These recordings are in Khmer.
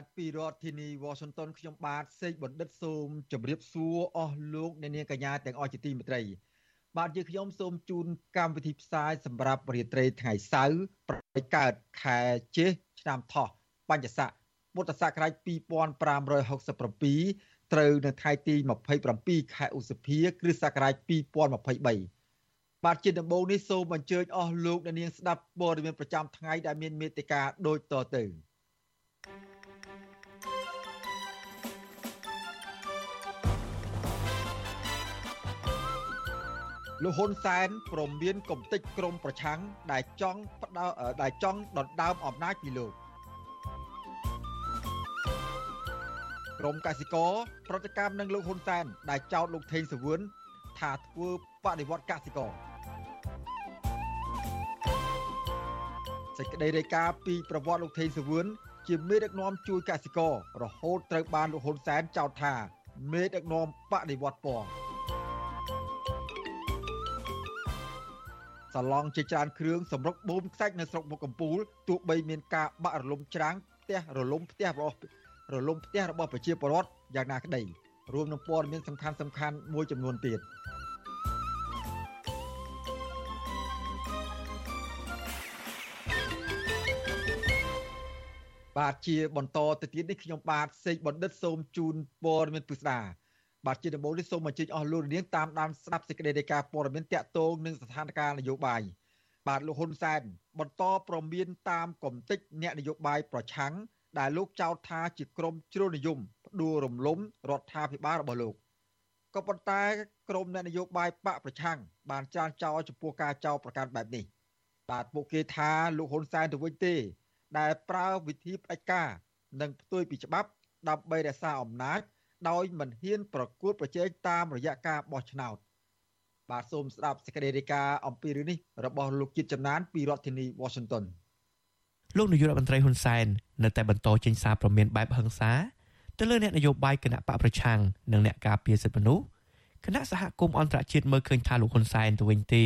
បាទពីរដ្ឋធានី Washington ខ្ញុំបាទសេកបណ្ឌិតសូមជម្រាបសួរអស់លោកអ្នកនាងកញ្ញាទាំងអស់ជាទីមេត្រី បាទយើងខ្ញុំសូមជូនកម្មវិធីផ្សាយសម្រាប់រាត្រីថ្ងៃសៅរ៍ប្រតិកើតខែចេសឆ្នាំថោះបញ្ញស័កពុទ្ធសករាជ2567ត្រូវនៅថ្ងៃទី27ខែឧសភាគ្រិស្តសករាជ2023បាទជាដំបូងនេះសូមអញ្ជើញអស់លោកអ្នកនាងស្ដាប់ព័ត៌មានប្រចាំថ្ងៃដែលមានមេត្តាដូចតទៅ។ លោកហ៊ុនសែនព្រមមានកំតិចក្រមប្រឆាំងដែលចង់ផ្ដោដែលចង់ដណ្ដើមអំណាចពីលោកក្រមកសិករប្រតិកម្មនឹងលោកហ៊ុនសែនដែលចោទលោកថេងសវឿនថាធ្វើបដិវត្តកសិករសេចក្តីរាយការណ៍ពីប្រវត្តិលោកថេងសវឿនជាមេដឹកនាំជួយកសិកររហូតត្រូវបានលោកហ៊ុនសែនចោទថាមេដឹកនាំបដិវត្តពណ៌ សាឡង់ជាច្រើនគ្រឿងសម្រុកបូមខ្សាច់នៅស្រុកមុខកំពូលទោះបីមានការបាក់រលំច្រាំងផ្ទះរលំផ្ទះរបស់រលំផ្ទះរបស់ប្រជាពលរដ្ឋយ៉ាងណាក្តីរួមនឹងព័ត៌មានសំខាន់សំខាន់មួយចំនួនទៀតបាទជាបន្តទៅទៀតនេះខ្ញុំបាទសេកបណ្ឌិតសូមជូនព័ត៌មានពិស្ដា បាទជាដំបូងនេះសូមអញ្ជើញអស់លោកនាងតាមដានស្ដាប់សេចក្តីរាយការណ៍ព័ត៌មានតាក់ទងនឹងស្ថានភាពនយោបាយបាទលោកហ៊ុនសែនបន្តប្រមានតាមគំតិចអ្នកនយោបាយប្រឆាំងដែលលោកចោទថាជាក្រុមជ្រុលនិយមផ្ដួលរំលំរដ្ឋាភិបាលរបស់លោកក៏ប៉ុន្តែក្រុមអ្នកនយោបាយបកប្រឆាំងបានចានចោលចំពោះការចោទប្រកាន់បែបនេះបាទពួកគេថាលោកហ៊ុនសែនទៅវិញទេ ដែលប្រើវិធីផ្ដាច់ការ និងផ្ទុយពីច្បាប់ដើម្បីរក្សាអំណាច ដោយមិនហ៊ានប្រកួតប្រជែងតាមរយៈការបោះឆ្នោតបាទសូមស្ដាប់សេចក្តីរាយការណ៍អំពីរឿងនេះរបស់លោកជាតិចំណានពីរដ្ឋធានី Washington លោកនាយករដ្ឋមន្ត្រីហ៊ុនសែននៅតែបន្តចេញសារព្រមានបែបហិង្សាទៅលើអ្នកនយោបាយគណៈបកប្រឆាំងនិងអ្នកការពារសិទ្ធិមនុស្សគណៈសហគមន៍អន្តរជាតិមើលឃើញថាលោកហ៊ុនសែនទៅវិញទេ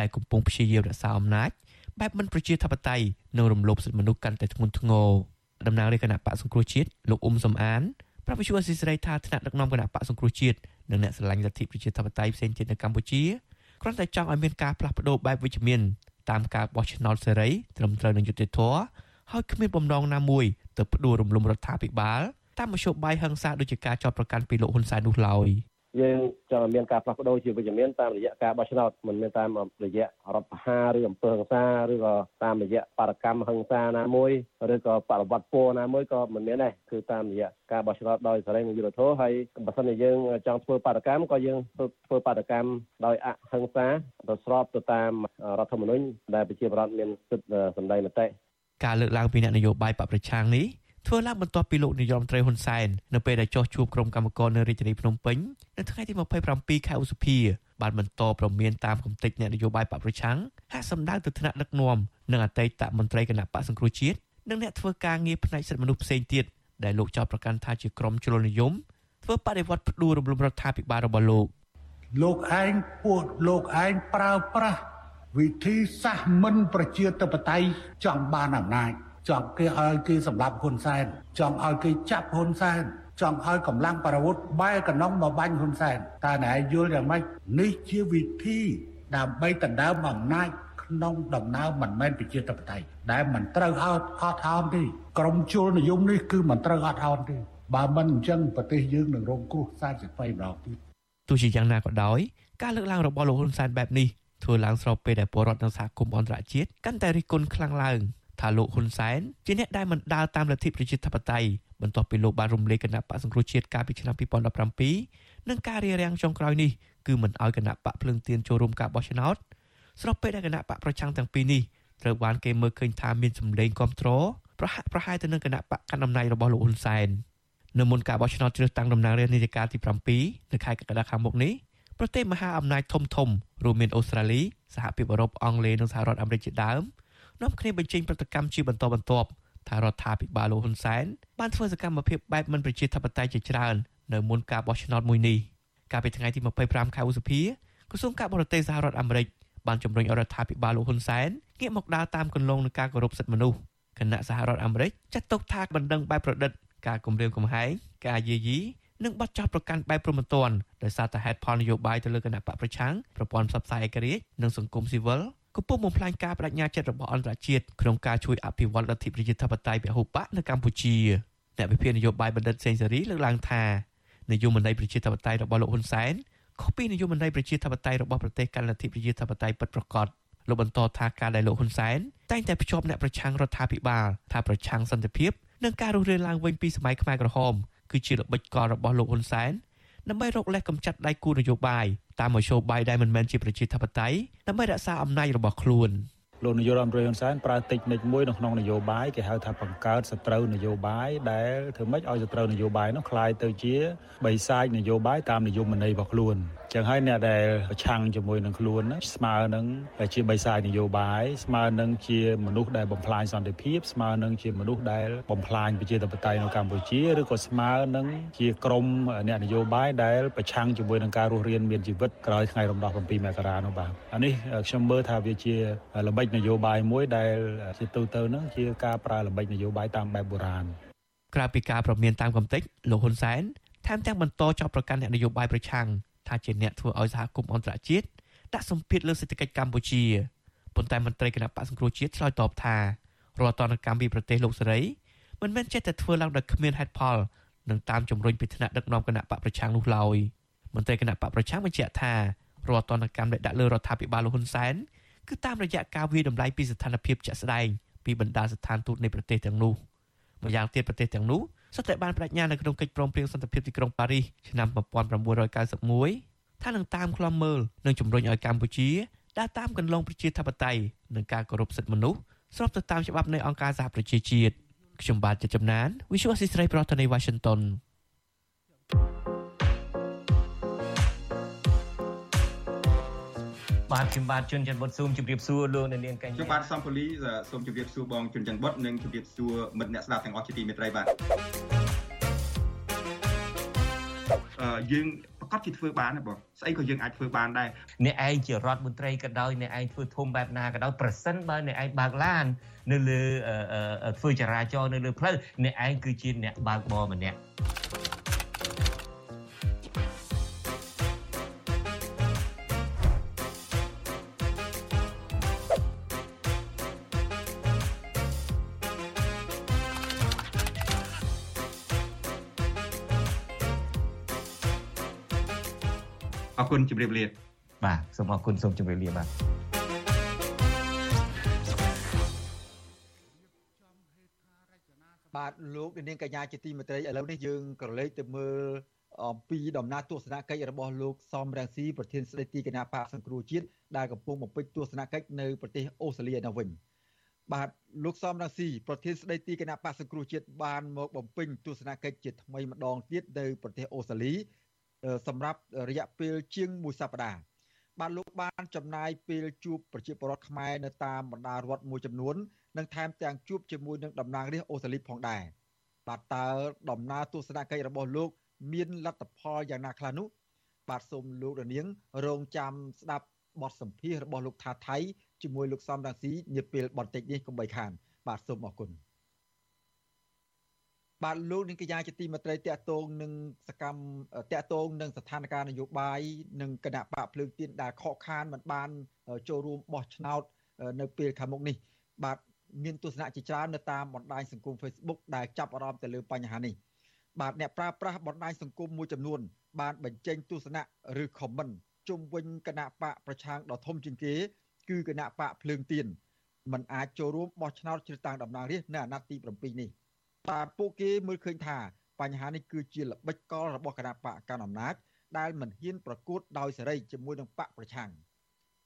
ដែលកំពុងព្យាយាមរក្សាអំណាចបែបមិនប្រជាធិបតេយ្យនិងរំលោភសិទ្ធិមនុស្សកាន់តែធ្ងន់ធ្ងរតំណាងរាជគណៈបកសង្គ្រោះជាតិលោកអ៊ុំសំអាន ប្រាប់វិទ្យុអស៊ីសេរីថាថ្នាក់ដឹកនាំគណៈបកសង្គ្រោះជាតិនិងអ្នកស្រឡាញ់លទ្ធិប្រជាធិបតេយ្យផ្សេងទៀតនៅកម្ពុជាគ្រាន់តែចង់ឲ្យមានការផ្លាស់ប្ដូរបែបវិជ្ជមានតាមការបោះឆ្នោតសេរីត្រឹមត្រូវនឹងយុត្តិធម៌ហើយគ្មានបំណងណាមួយទៅផ្ដួលរំលំរដ្ឋាភិបាលតាមមធ្យោបាយហិង្សាដូចជាការចោទប្រកាន់ពីលោកហ៊ុនសែននោះឡើយ។ យើងចង់ឲ្យមានការផ្លាស់ប្ដូរជាវិជ្ជមានតាមរយៈការបោះឆ្នោតមិនមែនតាមរយៈរដ្ឋបហាឬអំពើហិង្សាឬក៏តាមរយៈបដកម្មហិង្សាណាមួយឬក៏បដិវត្តពណ៌ណាមួយក៏មិនមានដែរគឺតាមរយៈការបោះឆ្នោតដោយសេរីនិងយុត្តិធម៌ហើយបើសិនជាយើងចង់ធ្វើបដកម្មក៏យើងធ្វើបដកម្មដោយអហិង្សាទៅស្របទៅតាមរដ្ឋធម្មនុញ្ញដែលប្រជាប្រដ្ឋមានសិទ្ធិសម្ដែងមតិការលើកឡើងពីអ្នកនយោបាយបកប្រឆាំងនេះ ធ្វើឡើងបន្ទាប់ពីលោកនាយរដ្ឋមន្ត្រីហ៊ុនសែននៅពេលដែលចោះជួបក្រុមកម្មការនៅរាជធានីភ្នំពេញនៅថ្ងៃទី27ខែឧសភាបានបន្តប្រមានតាមគំតិចអ្នកនយោបាយបកប្រឆាំងហាក់សម្ដៅទៅថ្នាក់ដឹកនាំនិងអតីតមន្ត្រីគណៈបកសង្គ្រោះជាតិនិងអ្នកធ្វើការងារផ្នែកសិទ្ធិមនុស្សផ្សេងទៀតដែលលោកចោទប្រកាន់ថាជាក្រុមជ្រុលនិយមធ្វើបដិវត្តផ្ដួលរំលំរដ្ឋាភិបាលរបស់លោកលោកឯងពួកលោកឯងប្រើប្រាស់វិធីសាស្ត្រមិនប្រជាធិបតេយ្យចង់បានអំណាច ចង់គេឲ្យគេសម្លាប់ហ៊ុនសែនចង់ឲ្យគេចាប់ហ៊ុនសែនចង់ឲ្យកម្លាំងប្រវត្តិបែកកណ្ដុងមកបាញ់ហ៊ុនសែនតើណែយល់យ៉ាងម៉េចនេះជាវិធីដើម្បីដណ្ដើមអំណាចក្នុងដំណើរមិនមែនប្រជាធិបតេយ្យដែលមិនត្រូវអត់អត់អោនទេក្រមជលនិយមនេះគឺមិនត្រូវអត់អោនទេបើមិនអញ្ចឹងប្រទេសយើងនឹងរងគ្រោះសាជាថ្មីម្ដងទៀតទោះជាយ៉ាងណាក៏ដោយការលើកឡើងរបស់លោកហ៊ុនសែនបែបនេះធ្វើឡើងស្របពេលដែលពលរដ្ឋនៅសហគមន៍អន្តរជាតិកាន់តែរិះគន់ខ្លាំងឡើង ថាលោកហ៊ុនសែនជាអ្នកដែលមិនដើរតាមលទ្ធិប្រជាធិបតេយ្យបន្ទាប់ពីលោកបានរំលាយគណៈបកសង្គ្រោះជាតិកាលពីឆ្នាំ2017និងការរារាំងចុងក្រោយនេះគឺមិនអោយគណៈបកភ្លើងទៀនចូលរួមការបោះឆ្នោតស្របពេលដែលគណៈបកប្រឆាំងទាំងពីរនេះត្រូវបានគេមើលឃើញថាមានសម្លេងគ្រប់គ្រងប្រហាក់ប្រហែលទៅនឹងគណៈបកកណ្ដាលអំណាចរបស់លោកហ៊ុនសែននៅមុនការបោះឆ្នោតជ្រើសតាំងតំណាងរាស្ត្រនីតិកាលទី7នៅខែកក្កដាខាងមុខនេះប្រទេសមហាអំណាចធំធំរួមមានអូស្ត្រាលីសហភាពអឺរ៉ុបអង់គ្លេសនិងសហរដ្ឋអាមេរិកជាដើម នាំគ្នាបញ្ចេញប្រតិកម្មជាបន្តបន្ទាប់ថារដ្ឋាភិបាលលោកហ៊ុនសែនបានធ្វើសកម្មភាពបែបមិនប្រជាធិបតេយ្យជាច្រើននៅមុនការបោះឆ្នោតមួយនេះកាលពីថ្ងៃទី25ខែឧសភាក្រសួងការបរទេសសហរដ្ឋអាមេរិកបានជំរុញរដ្ឋាភិបាលលោកហ៊ុនសែនងាកមកដើរតាមគន្លងនៃការគោរពសិទ្ធិមនុស្សគណៈសហរដ្ឋអាមេរិកចាត់ទុកថាបណ្ដឹងបែបប្រឌិតការគម្រាមកំហែងការយាយីនិងបាត់ចោលប្រកាន់បែបប្រមទ័នដោយសារតែហេតុផលនយោបាយទៅលើគណៈបកប្រឆាំងប្រព័ន្ធផ្សព្វផ្សាយឯករាជ្យនិងសង្គមស៊ីវិល កំពុងបំផ្លាញការបដិញ្ញាចិត្តរបស់អន្តរជាតិក្នុងការជួយអភិវឌ្ឍលទ្ធិប្រជាធិបតេយ្យពហុបកនៅកម្ពុជាអ្នកវិភាគនយោបាយបណ្ឌិតសេងសេរីលើកឡើងថានយោបាយប្រជាធិបតេយ្យរបស់លោកហ៊ុនសែនខុសពីនយោបាយប្រជាធិបតេយ្យរបស់ប្រទេសកាន់លទ្ធិប្រជាធិបតេយ្យពិតប្រាកដលោកបន្តថាការដែលលោកហ៊ុនសែនតែងតែភ្ជាប់អ្នកប្រឆាំងរដ្ឋាភិបាលថាប្រឆាំងសន្តិភាពនិងការរស់រានឡើងវិញពីសម័យខ្មែរក្រហមគឺជាល្បិចកលរបស់លោកហ៊ុនសែនដើម្បីរកលេសកម្ចាត់ដៃគូនយោបាយ តាមមធ្យោបាយដែលមិនមែនជាប្រជាធិបតេយ្យដើម្បីរក្សាអំណាចរបស់ខ្លួន។លោកនាយករដ្ឋមន្ត្រីហ៊ុនសែនប្រើតិចនិចមួយនៅក្នុងនយោបាយគេហៅថាបង្កើតសត្រូវនយោបាយដែលធ្វើម៉េចឲ្យសត្រូវនយោបាយនោះคล้ายទៅជាបិសាចនយោបាយតាមនយោបាយរបស់ខ្លួន ចឹងហើយអ្នកដែលប្រឆាំងជាមួយនឹងខ្លួនហ្នឹងស្មើនឹងជាបិសាចនយោបាយស្មើនឹងជាមនុស្សដែលបំផ្លាញសន្តិភាពស្មើនឹងជាមនុស្សដែលបំផ្លាញប្រជាធិបតេយ្យនៅកម្ពុជាឬក៏ស្មើនឹងជាក្រុមអ្នកនយោបាយដែលប្រឆាំងជាមួយនឹងការរស់រានមានជីវិតក្រោយថ្ងៃរំដោះ7មករានោះបាទអានេះខ្ញុំមើលថាវាជាល្បិចនយោបាយមួយដែលជាទូទៅហ្នឹងជាការប្រើល្បិចនយោបាយតាមបែបបុរាណក្រៅពីការប្រមានតាមកំតិចលោកហ៊ុនសែនថែមទាំងបន្តចាប់ប្រកាន់អ្នកនយោបាយប្រឆាំង ថាជាអ្នកធ្វើឲ្យសហគមន៍អន្តរជាតិដាក់សម្ពាធលើសេដ្ឋកិច្ចកម្ពុជាប៉ុន្តែមន្ត្រីគណៈបកសង្គ្រោះជាតិឆ្លើយតបថារដ្ឋតនកម្មពីប្រទេសលោកសេរីមិនមែនចេះតែធ្វើឡើងដោយគ្មានហេតុផលនិងតាមជំរុញពីថ្នាក់ដឹកនាំគណៈបកប្រឆាំងនោះឡើយមន្ត្រីគណៈបកប្រឆាំងបញ្ជាក់ថារដ្ឋតនកម្មដែលដាក់លើរដ្ឋាភិបាលលោកហ៊ុនសែនគឺតាមរយៈការវាយតម្លៃពីស្ថានភាពជាក់ស្ដែងពីបណ្ដាស្ថានទូតនៃប្រទេសទាំងនោះម្យ៉ាងទៀតប្រទេសទាំងនោះ សុទ្ធតែបានបដិញ្ញានៅក្នុងកិច្ចព្រមព្រៀងសន្តិភាពទីក្រុងប៉ារីសឆ្នាំ1991ថានឹងតាមខ្លំមើលនិងជំរុញឲ្យកម្ពុជាដើរតាមកន្លងប្រជាធិបតេយ្យនិងការគោរពសិទ្ធិមនុស្សស្របទៅតាមច្បាប់នៃអង្គការសហប្រជាជាតិខ្ញុំបាទជាចំណាន Visual Assisray ប្រធានាទី Washington បាទខ្ញុំបាទជួនច័ន្ទបុតស៊ូមជម្រាបសួរលោកអ្នកនាងកញ្ញាខ្ញុំបាទសំពូលីសូមជម្រាបសួរបងជួនច័ន្ទបុតនិងជម្រាបសួរមិត្តអ្នកស្ដាប់ទាំងអស់ជាទីមេត្រីបាទអឺយើងប្រកាសជាធ្វើបានណាបងស្អីក៏យើងអាចធ្វើបានដែរអ្នកឯងជារដ្ឋមន្ត្រីក៏ដោយអ្នកឯងធ្វើធំបែបណាក៏ដោយប្រសិនបើអ្នកឯងបើកឡាន នៅលើធ្វើចរាចរណ៍នៅលើផ្លូវអ្នកឯងគឺជាអ្នកបើកបរម្នាក់ គុណជម្រាបលាបាទសូមអរគុណសូមជម្រាបលាបាទបាទលោកនាងកញ្ញាជាទីមេត្រីឥឡូវនេះយើងក៏លេចទៅមើលអំពីដំណើរទស្សនកិច្ចរបស់លោកសំរងស៊ីប្រធានស្ដីទីគណៈបកសង្គ្រោះជាតិដែលកំពុងបំពេញទស្សនកិច្ចនៅប្រទេសអូស្ត្រាលីនៅវិញបាទលោកសំរងស៊ីប្រធានស្ដីទីគណៈបកសង្គ្រោះជាតិបានមកបំពេញទស្សនកិច្ចជាថ្មីម្ដងទៀតនៅប្រទេសអូស្ត្រាលី សម្រាប់រយៈពេលជាង1សប្តាហ៍បាទលោកបានចំណាយពេលជួបប្រជាពលរដ្ឋខ្មែរនៅតាមបណ្ដារដ្ឋមួយចំនួននិងថែមទាំងជួបជាមួយនឹងតំណាងរាស្ត្រអូស្ត្រាលីផងដែរបាទតើដំណើរទស្សនកិច្ចរបស់លោក មានលទ្ធផលយ៉ាងណាខ្លះនោះបាទសូមលោករនាង រងចាំស្ដាប់បទសម្ភាសន៍របស់លោកថាថៃជាមួយលោកសំរងស៊ីនាពេលបន្តិចនេះកុំបីខាន បាទសូមអរគុណ បាទលោកនាងកញ្ញាជាទីមេត្រីតកតងនឹងសកម្មតកតងនឹងស្ថានភាពនយោបាយនិងគណៈបកភ្លើងទៀនដែលខកខានមិនបាន ចូលរួមបោះឆ្នោត នៅពេលខាងមុខនេះបាទមានទស្សនៈជាច្រើននៅតាមបណ្ដាញសង្គម Facebook ដែលចាប់អារម្មណ៍ទៅលើបញ្ហានេះបាទអ្នកប្រើប្រាស់បណ្ដាញសង្គមមួយចំនួន បានបញ្ចេញទស្សនៈឬ comment ជុំវិញគណៈបកប្រឆាំងដ៏ធំជាងគេ គឺគណៈបកភ្លើងទៀនមិនអាចចូលរួមបោះឆ្នោតជ្រើសតាំងតំណាងរាស្ត្រនៅអាណត្តិទី7នេះ បាទពួកគេមើលឃើញថាបញ្ហានេះគឺជាល្បិចកលរបស់គណៈបកកណ្ដាលអំណាចដែលមិនហ៊ានប្រកួតដោយសេរីជាមួយនឹងបកប្រឆាំង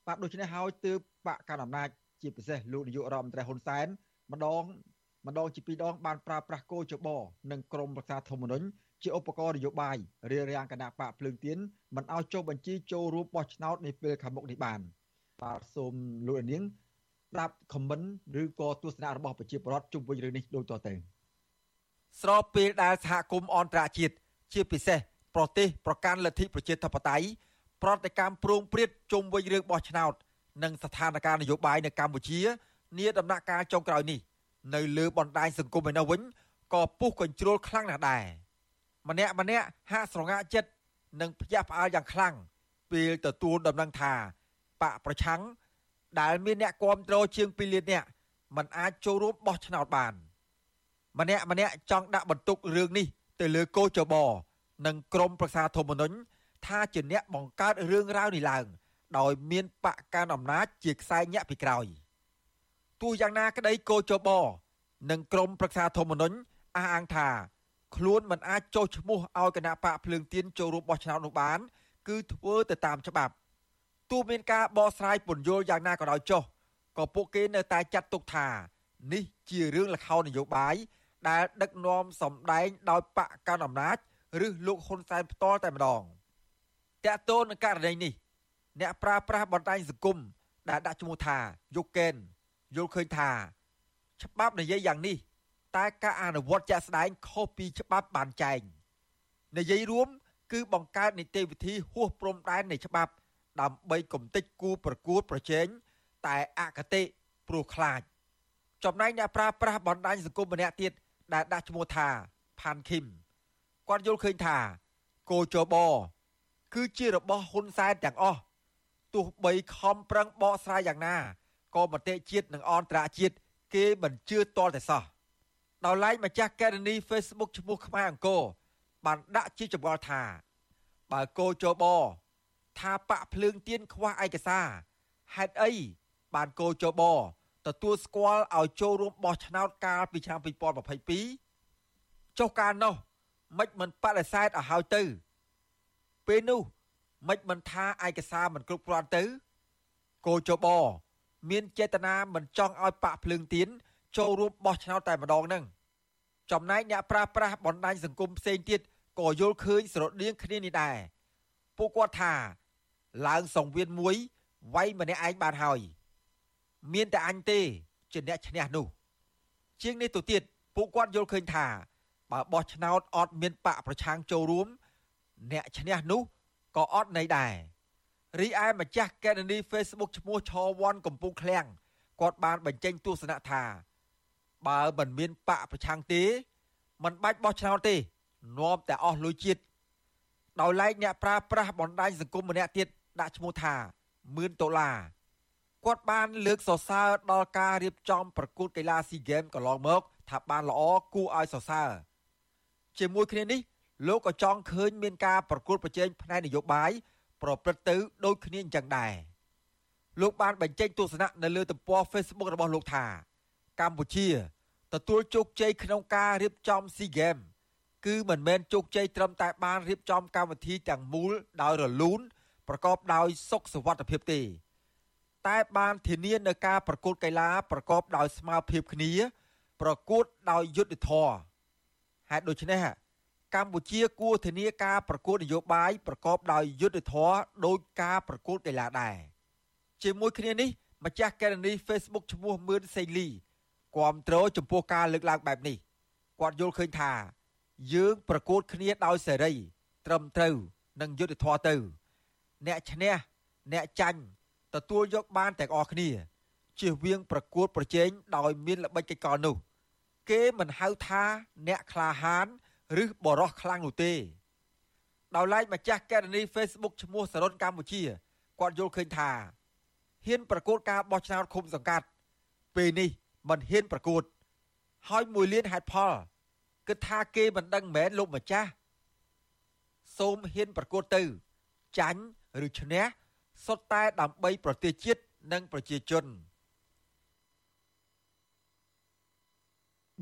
បាទដូច្នេះហើយទើបបកកណ្ដាលអំណាចជាពិសេសលោកនាយករដ្ឋមន្ត្រីហ៊ុនសែនម្ដងម្ដងជាពីរដងបានប្រើប្រាស់គោចបនិងក្រមរក្សាធម្មនុញ្ញជាឧបករណ៍នយោបាយរារាំងគណៈបកភ្លើងទៀនមិនឲ្យចុះបញ្ជីចូលរួមបោះឆ្នោតនាពេលខាងមុខនេះបានបាទសូមលោកនាងស្ដាប់ខមមិនឬក៏ទស្សនៈរបស់ប្រជាពលរដ្ឋជុំវិញរឿងនេះដូចតទៅ ស្របពេលដែលសហគមន៍អន្តរជាតិជាពិសេសប្រទេសប្រកាន់លទ្ធិប្រជាធិបតេយ្យប្រតិកម្មប្រងព្រាតជុំវិញរឿងបោះឆ្នោត និងស្ថានភាពនយោបាយនៅកម្ពុជានាដំណាក់កាលចុងក្រោយនេះនៅលើបណ្ដាញសង្គមឯនោះវិញក៏ពុះកញ្ជ្រោលខ្លាំងណាស់ដែរម្នាក់ម្នាក់ហាក់ស្រងាក់ចិត្តនិងភ្ញាក់ផ្អើលយ៉ាងខ្លាំងពេលទទួលដំណឹងថាបកប្រឆាំងដែលមានអ្នកគាំទ្រជាង2លាននាក់มันអាចចូលរួមបោះឆ្នោតបាន ម្នាក់ម្នាក់ចង់ដាក់បន្ទុករឿងនេះទៅលើកោចបនិងក្រមប្រឹក្សាធម្មនុញ្ញថាជាអ្នកបង្កើតរឿងរ៉ាវនេះឡើង ដោយមានបកកាន់អំណាចជាខ្សែញាក់ពីក្រោយទោះយ៉ាងណាក្តីកោចបនិងក្រមប្រឹក្សាធម្មនុញ្ញអះអាងថាខ្លួនមិនអាចចុះឈ្មោះឲ្យគណៈបកភ្លើងទៀនចូលរួមបោះឆ្នោតនោះបាន គឺធ្វើទៅតាមច្បាប់ទោះមានការបកស្រាយពន្យល់យ៉ាងណាក៏ដោយចុះក៏ពួកគេនៅតែចាត់ទុកថា នេះជារឿងលខោននយោបាយ ដែលដឹកនាំសម្ដែងដោយបកកាន់អំណាចឬលោកហ៊ុនសែនផ្ទាល់តែម្ដងតកតូននឹងករណីនេះ អ្នកប្រើប្រាស់បណ្ដាញសង្គមដែលដាក់ឈ្មោះថាយុកេនយល់ឃើញថា ច្បាប់និយាយយ៉ាងនេះ តែការអនុវត្តជាក់ស្ដែងខុសពីច្បាប់បានចែងនិយាយរួម គឺបង្កើតនីតិវិធីហួសព្រំដែននៃច្បាប់ ដើម្បីគំតិចគូប្រកួតប្រជែងតែអកតេព្រោះខ្លាចចំណែកអ្នកប្រើប្រាស់បណ្ដាញសង្គមម្នាក់ទៀត ដែលដាក់ឈ្មោះថាផាន់ឃីមគាត់យល់ឃើញថាគោចបគឺជារបស់ហ៊ុនសែនទាំងអស់ទោះបីខំប្រឹងបកស្រាយយ៉ាងណាក៏មតិជាតិនិងអន្តរជាតិគេមិនជឿតល់តែសោះដោយឡែកម្ចាស់កេរនី Facebook ឈ្មោះខ្មែរអង្គរបានដាក់ជាចម្ងល់ថាបើគោចបថាបាក់ភ្លើងទៀនខ្វះឯកសារហេតុអីបានកោចប ទទួលស្គាល់ឲ្យចូលរួមបោះឆ្នោតកាលពីឆ្នាំ2022ចុះកាលនោះមិនមិនបដិសេធឲ្យហើយទៅ ពេលនោះមិនមិនថាឯកសារមិនគ្រប់គ្រាន់ទៅកោចបមានចេតនាមិនចង់ឲ្យបាក់ភ្លើងទៀនចូលរួមបោះឆ្នោតតែម្ដងហ្នឹងចំណែកអ្នកប្រាស្រ័យបណ្ដាញសង្គមផ្សេងទៀតក៏យល់ឃើញស្រដៀងគ្នានេះដែរពួកគាត់ថាឡើងសង្វៀនមួយវាយម្នាក់ឯងបានហើយ មានតែអញទេជាអ្នកឈ្នះនោះ ជាងនេះទៅទៀតពួកគាត់យល់ឃើញថាបើបោះឆ្នោតអត់មានបកប្រឆាំងចូលរួម អ្នកឈ្នះនោះក៏អត់ន័យដែររីឯម្ចាស់កេរនី Facebook ឈ្មោះឆវ័នកំពុងឃ្លាំងគាត់បានបញ្ចេញទស្សនៈថា បើមិនមានបកប្រឆាំងទេមិនបាច់បោះឆ្នោតទេនាំតែអស់លុយជាតិដោយឡែកអ្នកប្រើប្រាស់បណ្ដាញសង្គមម្នាក់ទៀតដាក់ឈ្មោះថាមឿនដុល្លារ គាត់បានលើកសរសើរដល់ការរៀបចំប្រកួតកីឡាស៊ីហ្គេមកន្លងមកថាបានល្អគួរឲ្យសរសើរជាមួយគ្នានេះលោកក៏ចង់ឃើញមានការប្រកួតប្រជែងផ្នែកនយោបាយប្រព្រឹត្តទៅដូចគ្នាអញ្ចឹងដែរលោកបានបញ្ចេញទស្សនៈនៅលើទំព័រ Facebook របស់លោកថាកម្ពុជាទទួលជោគជ័យក្នុងការរៀបចំ SEA Games គឺមិនមែនជោគជ័យត្រឹមតែបានរៀបចំកម្មវិធីទាំងមូលដោយរលូនប្រកបដោយសុខសុវត្ថិភាពទេ តែបានធានានៅការប្រកួតកីឡាប្រកបដោយស្មារតីគ្នា ប្រកួតដោយយុត្តិធម៌ហេតុដូច្នេះកម្ពុជាគួរធានាការប្រកួតនយោបាយប្រកបដោយយុត្តិធម៌ដោយការប្រកួតកីឡាដែរជាមួយគ្នានេះម្ចាស់កេរនី Facebook ឈ្មោះមឿនសេងលីគាំទ្រចំពោះការលើកឡើងបែបនេះគាត់យល់ឃើញថា យើងប្រកួតគ្នាដោយសេរីត្រឹមត្រូវនិងយុត្តិធម៌ទៅ អ្នកឈ្នះអ្នកចាញ់ ទទួលយកបានទាំងអស់គ្នាជៀសវាងប្រកួតប្រជែងដោយមានល្បិចកលនោះ គេមិនហៅថាអ្នកក្លាហាន ឬបរោះខ្លាំងនោះទេដោយឡែកម្ចាស់កេរនី Facebook ឈ្មោះសរុនកម្ពុជាគាត់យល់ឃើញថាហ៊ានប្រកួតការបោះឆ្នោតឃុំសង្កាត់ ពេលនេះមិនហ៊ានប្រកួត ហើយមួយលានហេតុផលគិតថាគេមិនដឹងមែនលោកម្ចាស់សូមហ៊ានប្រកួតទៅ ចាញ់ឬឈ្នះ សុទ្ធតែដើម្បីប្រទេសជាតិនិងប្រជាជន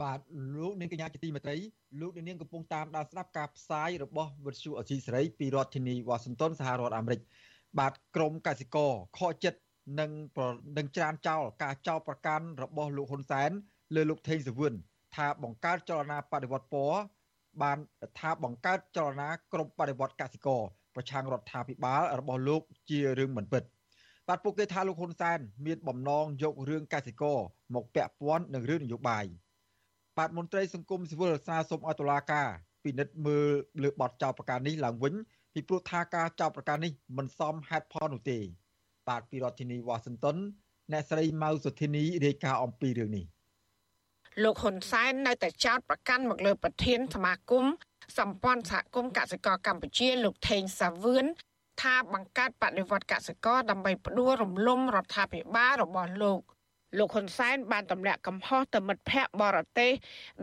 បាទលោកនាងកញ្ញាជាទីមេត្រីលោកនាងកំពុងតាមដានស្ដាប់ការផ្សាយរបស់វិទ្យុអសីសេរីពីរដ្ឋធានីវ៉ាស៊ីនតោនសហរដ្ឋអាមេរិកបាទក្រមកសិករខកចិត្តនិងនឹងច្រានចោលការចោលប្រកាន់របស់លោកហ៊ុនសែនលើលោកថេងសវឿនថាបង្កើតចលនាបដិវត្តពណ៌បានថាបង្កើតចលនាក្រុមបដិវត្តកសិករ ប្រឆាំងរដ្ឋាភិបាលរបស់លោកជារឿងមិនពិតបាទពួកគេថាលោកហ៊ុនសែនមានបំណងយករឿងកសិករមកពាក់ព័ន្ធនឹងរឿងនយោបាយបាទមន្ត្រីសង្គមស៊ីវិលស្នើសុំឲ្យតុលាការពិនិត្យមើលលើបទចោទប្រកាន់នេះឡើងវិញពីព្រោះថាការចោទប្រកាន់នេះមិនសមហេតុផលនោះទេ បាទពីរដ្ឋធានីវ៉ាស៊ីនតោនអ្នកស្រីម៉ៅសុធីនីរាយការណ៍អំពីរឿងនេះលោកហ៊ុនសែននៅតែចោទប្រកាន់មកលើប្រធានសមាគម សម្ព័ន្ធសហគមន៍កសិករកម្ពុជាលោកថេងសាវឿនថាបង្កើតបដិវត្តកសិករដើម្បីផ្ដួលរំលំរដ្ឋាភិបាលរបស់លោកលោកហ៊ុនសែនបានទម្លាក់កំហុសទៅមិត្តភ័ក្តិបរទេស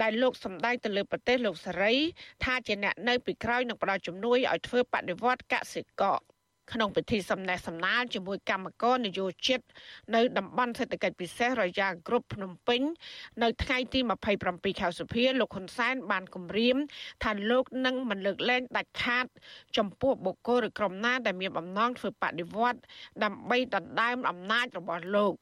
ដែលលោកសម្ដែងទៅលើប្រទេសលោកសេរី ថាជាអ្នកនៅពីក្រោយនឹងផ្ដល់ជំនួយឲ្យធ្វើបដិវត្តកសិករ ក្នុងពិធីសំណេះសំណាលជាមួយគណៈកម្មការនយោជិតនៅតំបន់សេដ្ឋកិច្ចពិសេសរយ៉ាគ្រប់ភ្នំពេញ នៅថ្ងៃទី27ខែសុភាលោកហ៊ុនសែនបានគម្រាមថាលោកនឹងមិនលើកលែងដាច់ខាត ចំពោះបុគ្គលឬក្រុមណាដែលមានបំណងធ្វើបដិវត្តដើម្បីដណ្ដើមអំណាចរបស់លោក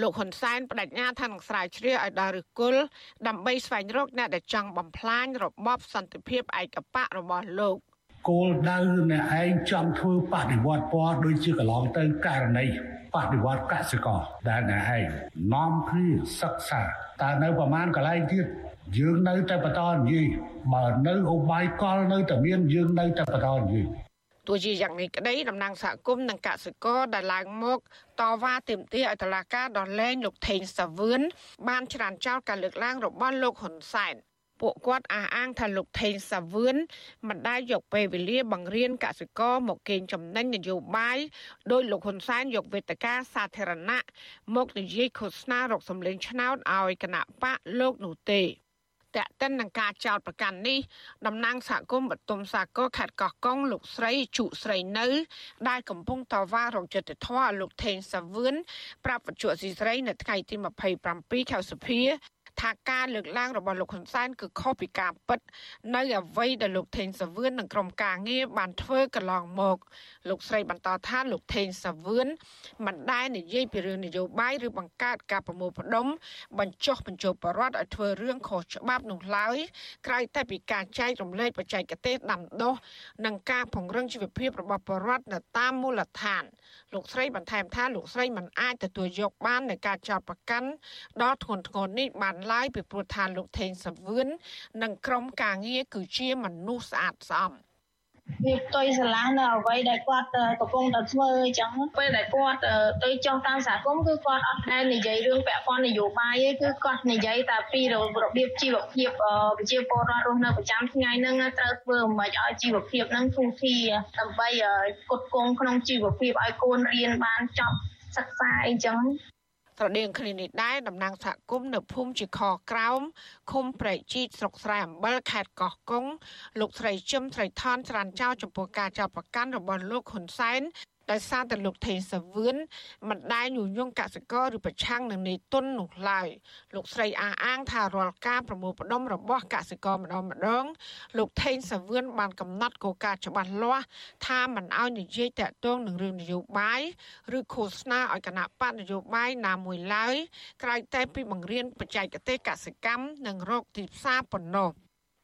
លោកហ៊ុនសែនបដិញ្ញាថានឹងស្រាវជ្រាវឲ្យដល់ឫសគល់ដើម្បីស្វែងរកអ្នកដែលចង់បំផ្លាញរបបសន្តិភាពឯកបៈរបស់លោក គោលដៅអ្នកឯងចង់ធ្វើបដិវត្តពណ៌ដូចជាកន្លងទៅករណីបដិវត្តកសិករដែលអ្នកឯងនាំគ្នាសិក្សាតើនៅប្រមាណកន្លែងទៀតយើងនៅតែបន្តនិយាយបើនៅឧបាយកលនៅតែមានយើងនៅតែបន្តនិយាយទោះជាយ៉ាងនេះក្តីតំណាងសហគមន៍និងកសិករដែលឡើងមកតវ៉ាទាមទារឲ្យតុលាការដោះលែងលោកថេងសាវឿនបានច្រានចោលការលើកឡើងរបស់លោកហ៊ុនសែន ពួកគាត់អះអាងថាលោកថេងសាវឿនមិនដែលយកពេលវេលាបង្រៀនកសិករមកកេងចំណេញនយោបាយដោយលោកហ៊ុនសែនយកវេទិកាសាធារណៈមកនិយាយឃោសនារកសម្លេងឆ្នោតឲ្យគណៈបកលោកនោះទេតែកតិននឹងការចោតប្រកាន់នេះតំណាងសហគមន៍បតុមសាគរខេត្តកោះកុងលោកស្រីជុស្រីនៅ ដែលកំពុងតវ៉ារងយុត្តិធម៌ឲ្យលោកថេងសាវឿនប្រាប់វិទ្យុអស៊ីសេរី នៅថ្ងៃទី27ខែសុភា ថាការលើកឡើងរបស់លោកហ៊ុនសែនគឺខុសពីការពិត នៅអ្វីដែលលោកថេងសាវឿននិងក្រុមការងារបានធ្វើកន្លងមក លោកស្រីបន្តថាលោកថេងសាវឿនមិនដែលនិយាយពីរឿងនយោបាយឬបង្កើតការប្រមូលផ្ដុំបញ្ចុះបញ្ចូលបរដ្ឋឲ្យធ្វើរឿងខុសច្បាប់នោះឡើយក្រៅតែពីការចែករំលែកបច្ចេកទេសដាំដុះនិងការពង្រឹងជីវភាពរបស់បរដ្ឋនៅតាមមូលដ្ឋានលោកស្រីបន្ថែមថាលោកស្រីមិនអាចទទួលយកបាននៃការចោទប្រកាន់ដ៏ធ្ងន់ធ្ងរនេះបានឡើយពីព្រោះថាលោកថេងសាវឿននិងក្រុមការងារគឺជាមនុស្សស្អាតស្អំ។ វាផ្ទុយស្រឡះនៅអ្វីដែលគាត់កំពុងតែធ្វើអញ្ចឹងពេលដែលគាត់ទៅចុះតាមសហគមន៍គឺគាត់អត់ដែលនិយាយរឿងពាក់ព័ន្ធនយោបាយទេគឺគាត់និយាយតែពីរបៀបជីវភាពប្រជាពលរដ្ឋរស់នៅប្រចាំថ្ងៃហ្នឹងត្រូវធ្វើមិនឲ្យជីវភាពហ្នឹងធូរធារដើម្បីគុតគង់ក្នុងជីវភាពឲ្យកូនរៀនបានចប់សិក្សាអីចឹង ស្រដៀងគ្នានេះដែរតំណាងសហគមន៍នៅភូមិជាខក្រោមឃុំព្រែកជីកស្រុកស្រែអំបិលខេត្តកោះកុងលោកស្រីជឹមស្រីថនច្រានចោលចំពោះការចាប់ប្រកាន់របស់លោកហ៊ុនសែន ដោយសារតែលោកថេងសាវឿនមិនដែលញុះញង់កសិករឬប្រឆាំងនឹងនីតុននោះឡើយលោកស្រីអះអាងថារាល់ការប្រមូលផ្ដុំរបស់កសិករម្ដងម្ដងលោកថេងសាវឿនបានកំណត់គោលការណ៍ច្បាស់លាស់ថាមិនឲ្យនិយាយតាក់ទងនឹងរឿងនយោបាយឬឃោសនាឲ្យគណៈបកនយោបាយណាមួយឡើយក្រៅតែពីបង្រៀនបច្ចេកទេសកសិកម្មនិងរកទីផ្សារប៉ុណ្ណោះ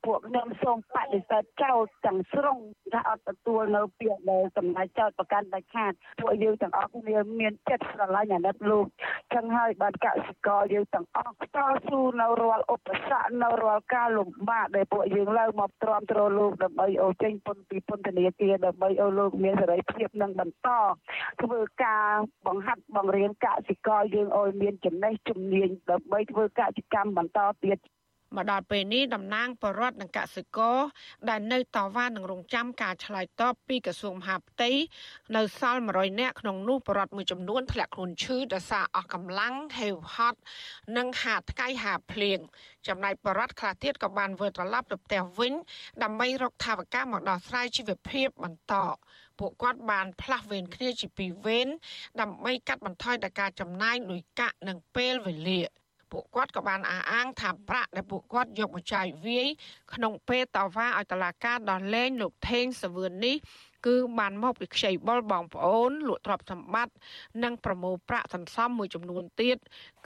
ពួកខ្ញុំសូមបដិសេធចោលទាំងស្រុងថាអត់ទទួលនៅពាក្យដែលសម្ដេចចោតប្រកាន់ដាច់ខាតពួកយើងទាំងអស់គ្នាមានចិត្តស្រឡាញ់អាណិតលោកចឹងហើយបានកសិករយើងទាំងអស់តស៊ូនៅរាល់ឧបសគ្គនៅរាល់ការលំបាកដែលពួកយើងឡើងមកទ្រាំទ្រលោកដើម្បីអូចេញពន្ធពីពន្ធនាគារដើម្បីឲ្យលោកមានសេរីភាពនិងបន្តធ្វើការបង្ហាត់បង្រៀនកសិករយើងឲ្យមានចំណេះជំនាញដើម្បីធ្វើកសិកម្មបន្តទៀត មកដល់ពេលនេះតំណាងបរដ្ឋនិងកសិករដែលនៅតវ៉ានឹងរងចាំការឆ្លើយតបពីក្រសួងមហាផ្ទៃនៅសល់100នាក់ក្នុងនោះបរដ្ឋមួយចំនួនធ្លាក់ខ្លួនឈឺដោយសារអស់កម្លាំងហេវហត់និងហាថ្ងៃហាភ្លៀងចំណែកបរដ្ឋខ្លះទៀតក៏បានវិលត្រឡប់ទៅផ្ទះវិញ ដើម្បីរកថវិកាមកដោះស្រាយជីវភាពបន្តពួកគាត់បានផ្លាស់វេនគ្នាជាពីរវេនដើម្បីកាត់បន្ថយដល់ការចំណាយលុយកាក់និងពេលវេលា ពួកគាត់ក៏បានអះអាងថាប្រាក់ដែលពួកគាត់យកមកចាយវាយក្នុងពេលតវ៉ាឲ្យតឡាការដោះលែងលោកថេងសាវឿននេះគឺបានមកពីខ្ចីបុលបងប្អូនលក់ទ្រព្យសម្បត្តិនិងប្រមូលប្រាក់សន្សំមួយចំនួនទៀត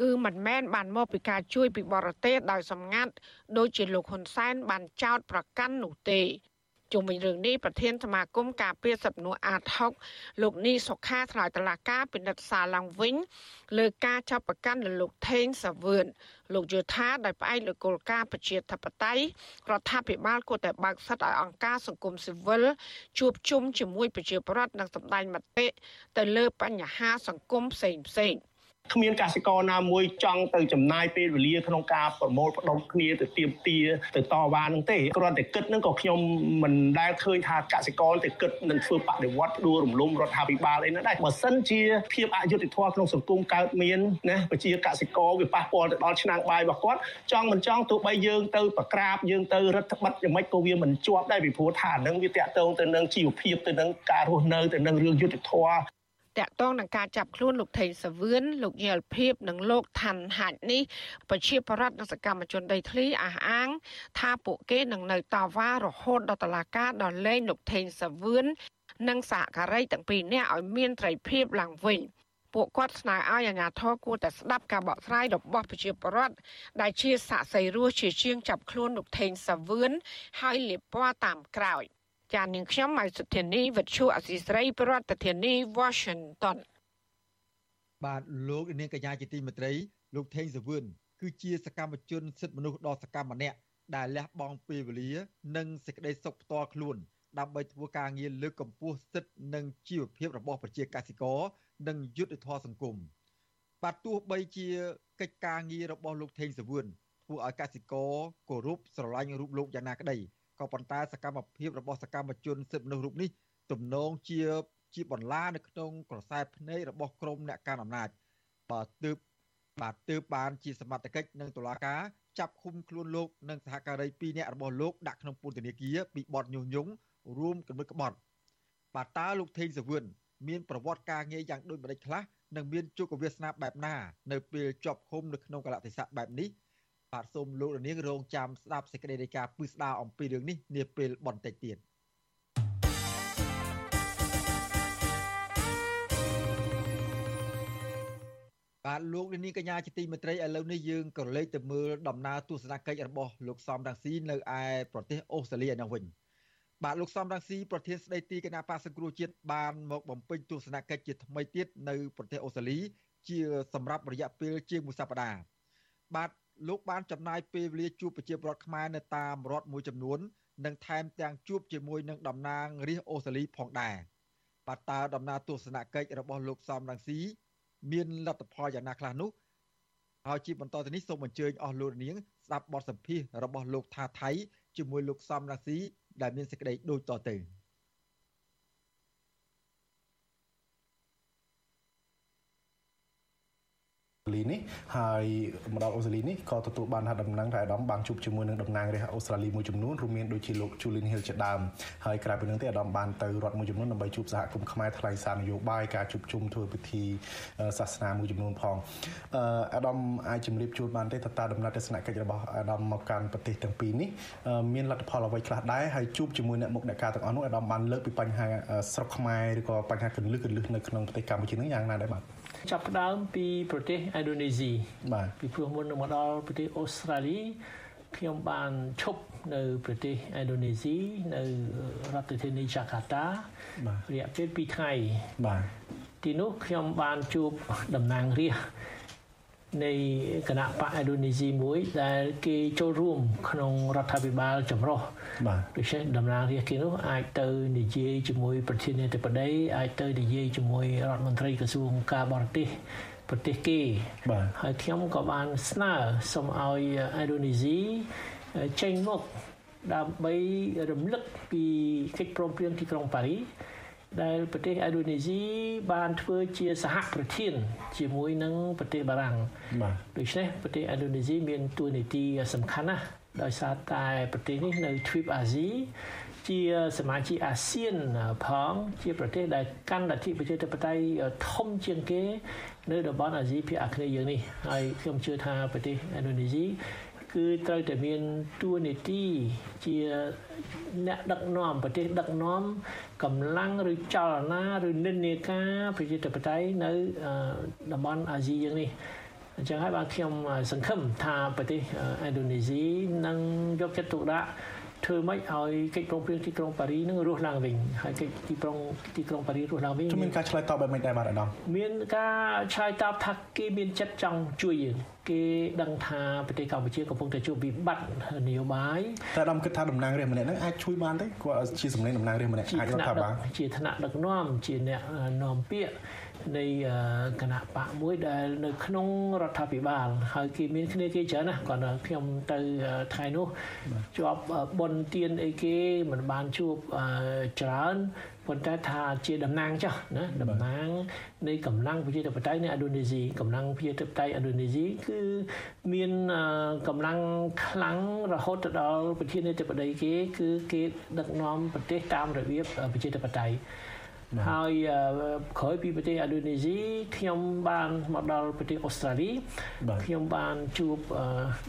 គឺមិនមែនបានមកពីការជួយពីបរទេសដោយសម្ងាត់ដោយជាលោកហ៊ុនសែនបានចោទប្រកាន់នោះទេ ជុំវិញរឿងនេះប្រធានសមាគមការពារសិទ្ធិមនុស្សអាត6លោកនីសុខាថ្លែងតឡាការពិនិត្យសារឡើងវិញលើការចាប់ប្រកាន់លើលោកថេងសាវឿនលោកយល់ថាដោយផ្អែកលើគោលការណ៍ប្រជាធិបតេយ្យរដ្ឋាភិបាលគួរតែបើកសិទ្ធិឲ្យអង្គការសង្គមស៊ីវិលជួបជុំជាមួយប្រជាពលរដ្ឋនិងសម្ដែងមតិទៅលើបញ្ហាសង្គមផ្សេងផ្សេងៗ គ្មានកសិករណាមួយចង់ទៅចំណាយពេលវេលាក្នុងការប្រមូលផ្ដុំគ្នាទៅទៀមទាទៅតវ៉ានឹងទេគ្រាន់តែគិតនឹងក៏ខ្ញុំមិនដែលឃើញថាកសិករទៅគិតនឹងធ្វើបដិវត្តផ្ដួលរំលំរដ្ឋាភិបាលអីណាដែរបើសិនជាភាពអយុត្តិធម៌ក្នុងសង្គមកើតមានណាប្រជាកសិករវាប៉ះពាល់ទៅដល់ឆ្នាំងបាយរបស់គាត់ចង់មិនចង់ទោះបីយើងទៅប្រក្រាបយើងទៅរដ្ឋបិទយ៉ាងម៉េចក៏វាមិនជាប់ដែរពីព្រោះថានឹងវាតាក់ទងទៅនឹងជីវភាពទៅនឹងការរស់នៅទៅនឹងរឿងយុត្តិធម៌ តាក់ទងនឹងការចាប់ខ្លួនលោកថេងសាវឿនលោកយល់ភៀបនិងលោកថាន់ហាច់នេះប្រជាប្រដ្ឋនិងសកម្មជនដីធ្លីអះអាង ថាពួកគេនឹងនៅតវ៉ារហូតដល់តុលាការដល់លែងលោកថេងសាវឿននិងសហការីទាំងពីរនាក់ឲ្យមានត្រីភាពឡើងវិញពួកគាត់ស្នើឲ្យអាជ្ញាធរគួរតែស្ដាប់ការបកស្រាយរបស់ប្រជាពលរដ្ឋដែលជាសាក់សីរស់ជាជាងចាប់ខ្លួនលោកថេងសាវឿនហើយលាបពណ៌តាមក្រោយ។ ចាននាងខ្ញុំមកសុធានីវិទ្យុអសីស្រីប្រធានាធិបតី Washington បាទលោកនាងកញ្ញាជាទីមេត្រី លោកថេងសវឿនគឺជាសកម្មជនសិទ្ធិមនុស្សដ៏សកម្មម្នាក់ដែលលះបង់ពេលវេលា និងសេចក្តីសុខផ្ទាល់ខ្លួន ដើម្បីធ្វើការងារលើកកម្ពស់សិទ្ធិនិងជីវភាពរបស់ប្រជាកសិករនិងយុត្តិធម៌សង្គមបាទទោះបីជាកិច្ចការងាររបស់លោកថេងសវឿនធ្វើឲ្យកសិករគោរពស្រឡាញ់រូបលោកយ៉ាងណាក្តី ក៏ប៉ុន្តែសកម្មភាពរបស់សកម្មជនសិទ្ធិមនុស្សរូបនេះទំនងជាជាបន្លានៅក្នុងក្រសែភ្នែករបស់ក្រមអ្នកកាន់អំណាចបើទើបបាទទើបបានជាសមត្ថកិច្ចនិងតុលាការចាប់ឃុំខ្លួនលោកនិងសហការី2នាក់របស់លោកដាក់ក្នុងពន្ធនាគារពីបទញុះញង់រួមគំនិតក្បត់បាទតើលោកថេងសាវឿនមានប្រវត្តិការងារយ៉ាងដូចម្តេចខ្លះនិងមានជោគវាសនាបែបណា នៅពេលជាប់ឃុំនៅក្នុងកលតិស័កបែបនេះ បាទសូមលោករនាងរងចាំស្ដាប់សេចក្តីរាយការណ៍ពឹស្ដារអំពីរឿងនេះនាពេលបន្តិចទៀតបាទលោកនាងកញ្ញាជាទីមេត្រីឥឡូវនេះយើងក៏លេខទៅមើលដំណើរទស្សនកិច្ចរបស់លោកសំរងស៊ីនៅឯប្រទេសអូស្ត្រាលីឯនោះវិញបាទលោកសំរងស៊ីប្រធានស្ដីទីគណៈបកសង្គ្រោះជាតិបានមកបំពេញទស្សនកិច្ចជាថ្មីទៀតនៅប្រទេសអូស្ត្រាលីជាសម្រាប់រយៈពេលជាងមួយសប្តាហ៍បាទ លោកបានចំណាយពេលវេលាជួបប្រជាពលរដ្ឋខ្មែរនៅតាមរដ្ឋមួយចំនួន និងថែមទាំងជួបជាមួយនឹងតំណាងរាស្ត្រអូស្ត្រាលីផងដែរបាទតើដំណើរទស្សនកិច្ចរបស់លោកសំរងស៊ីមានលទ្ធផលយ៉ាងណាខ្លះនោះហើយជាបន្តទៅនេះសូមអញ្ជើញអស់លោកនាងស្ដាប់បទសម្ភាសន៍របស់លោកថាថៃជាមួយលោកសំរងស៊ីដែលមានសេចក្តីដូចតទៅ។ លីនេះហើយមកដល់អូស្ត្រាលីនេះក៏ទទួលបានថាតំណែងថាអាដាមបានជួបជាមួយនឹងតំណាងរាស្ត្រអូស្ត្រាលីមួយចំនួនរួមមានដូចជាលោក Julian Hill ជាដើមហើយក្រៅពីនេះទេអាដាមបានទៅរដ្ឋមួយចំនួនដើម្បីជួបសហគមន៍ខ្មែរថ្លែងសារនយោបាយការជួបជុំធ្វើពិធីសាសនាមួយចំនួនផងអាដាមអាចជម្រាបជូនបានទេតើតើដំណើរទស្សនកិច្ចរបស់អាដាមមកកាន់ប្រទេសទាំងពីរនេះមានលទ្ធផលអ្វីខ្លះដែរហើយជួបជាមួយអ្នកមុខអ្នកការទាំងអស់នោះអាដាមបានលើកពីបញ្ហាស្រុកខ្មែរឬក៏បញ្ហាកលឹះកលឹះនៅក្នុងប្រទេសកម្ពុជានឹងយ៉ាងណាដែរបាទ ចាប់ផ្ដើមពីប្រទេសឥណ្ឌូនេស៊ីបាទពីព្រោះមុននឹងមកដល់ប្រទេសអូស្ត្រាលីខ្ញុំបានឈប់នៅប្រទេសឥណ្ឌូនេស៊ីនៅរដ្ឋធានីយ៉ាកាតាបាទរយៈពេល2ថ្ងៃបាទទីនោះខ្ញុំបានជួបតំណាងរាស្ត្រ នៃគណៈបកឥណ្ឌូនេស៊ីមួយ ដែលគេចូលរួម ក្នុងរដ្ឋាភិបាលចម្រុះបាទដូច្នេះតំណាងរាស្ត្រគេនោះអាចទៅនិយាយជាមួយប្រធានាធិបតីអាចទៅនិយាយជាមួយរដ្ឋមន្ត្រីក្រសួងការបរទេសប្រទេសគេបាទហើយខ្ញុំក៏បានស្នើសូមឲ្យឥណ្ឌូនេស៊ីចេញមុខដើម្បីរំលឹកពីកិច្ចព្រមព្រៀងទីក្រុងប៉ារីស ដែលប្រទេសឥណ្ឌូនេស៊ីបានធ្វើជាសហប្រធាន ជាមួយនឹងប្រទេសបារាំងបាទដូច្នេះប្រទេសឥណ្ឌូនេស៊ីមានតួនាទីសំខាន់ណាស់ដោយសារតែប្រទេសនេះនៅទ្វីបអាស៊ីជាសមាជិកអាស៊ានផងជាប្រទេសដែលកាន់លទ្ធិប្រជាធិបតេយ្យធំជាងគេ នៅតំបន់អាស៊ីភាគអាគ្នេយ៍យើងនេះហើយខ្ញុំជឿថាប្រទេសឥណ្ឌូនេស៊ី គឺត្រូវតែមានតួនាទីជាអ្នកដឹកនាំប្រទេសដឹកនាំកម្លាំងឬចលនាឬនិន្នាការប្រជាធិបតេយ្យនៅតំបន់អាស៊ីយើងនេះអញ្ចឹងហើយបាទខ្ញុំសង្ឃឹមថាប្រទេសឥណ្ឌូនេស៊ីនឹងយកចិត្តទុកដាក់ ធ្វើម៉េចឲ្យកិច្ចព្រមព្រៀងទីក្រុងប៉ារីនឹងរស់ឡើងវិញហើយកិច្ចទីក្រុងទីក្រុងប៉ារីរស់ឡើងវិញមានការឆ្លើយតបបែបម៉េចដែរបាទអាដាមមានការឆ្លើយតបថាគេមានចិត្តចង់ជួយយើងគេដឹងថាប្រទេសកម្ពុជាកំពុងតែជួបវិបត្តិនយោបាយតែអាដាមគិតថាតំណាងរាស្ត្រម្នាក់ហ្នឹងអាចជួយបានទេគាត់ជាសម្លេងតំណាងរាស្ត្រម្នាក់អាចរដ្ឋាភិបាលជាថ្នាក់ដឹកនាំជាអ្នកនាំពាក្យ នៃគណៈបកមួយដែលនៅក្នុងរដ្ឋាភិបាល ហើយគេមានគ្នាគេច្រើនណាស់គាត់ខ្ញុំទៅថ្ងៃនោះជាប់បនទៀនអីគេមិនបានជួបច្រើនប៉ុន្តែថាជាតំណាងចុះណាតំណាងនៃកម្លាំងប្រជាធិបតេយ្យនៅឥណ្ឌូនេស៊ីកម្លាំងប្រជាធិបតេយ្យឥណ្ឌូនេស៊ីគឺមានកម្លាំងខ្លាំងរហូតទៅដល់ប្រធានាធិបតីគេ គឺគេដឹកនាំប្រទេសតាមរបៀបប្រជាធិបតេយ្យ ហើយក្រោយពីប្រទេសឥណ្ឌូនេស៊ីខ្ញុំបានមកដល់ប្រទេសអូស្ត្រាលីខ្ញុំបានជួប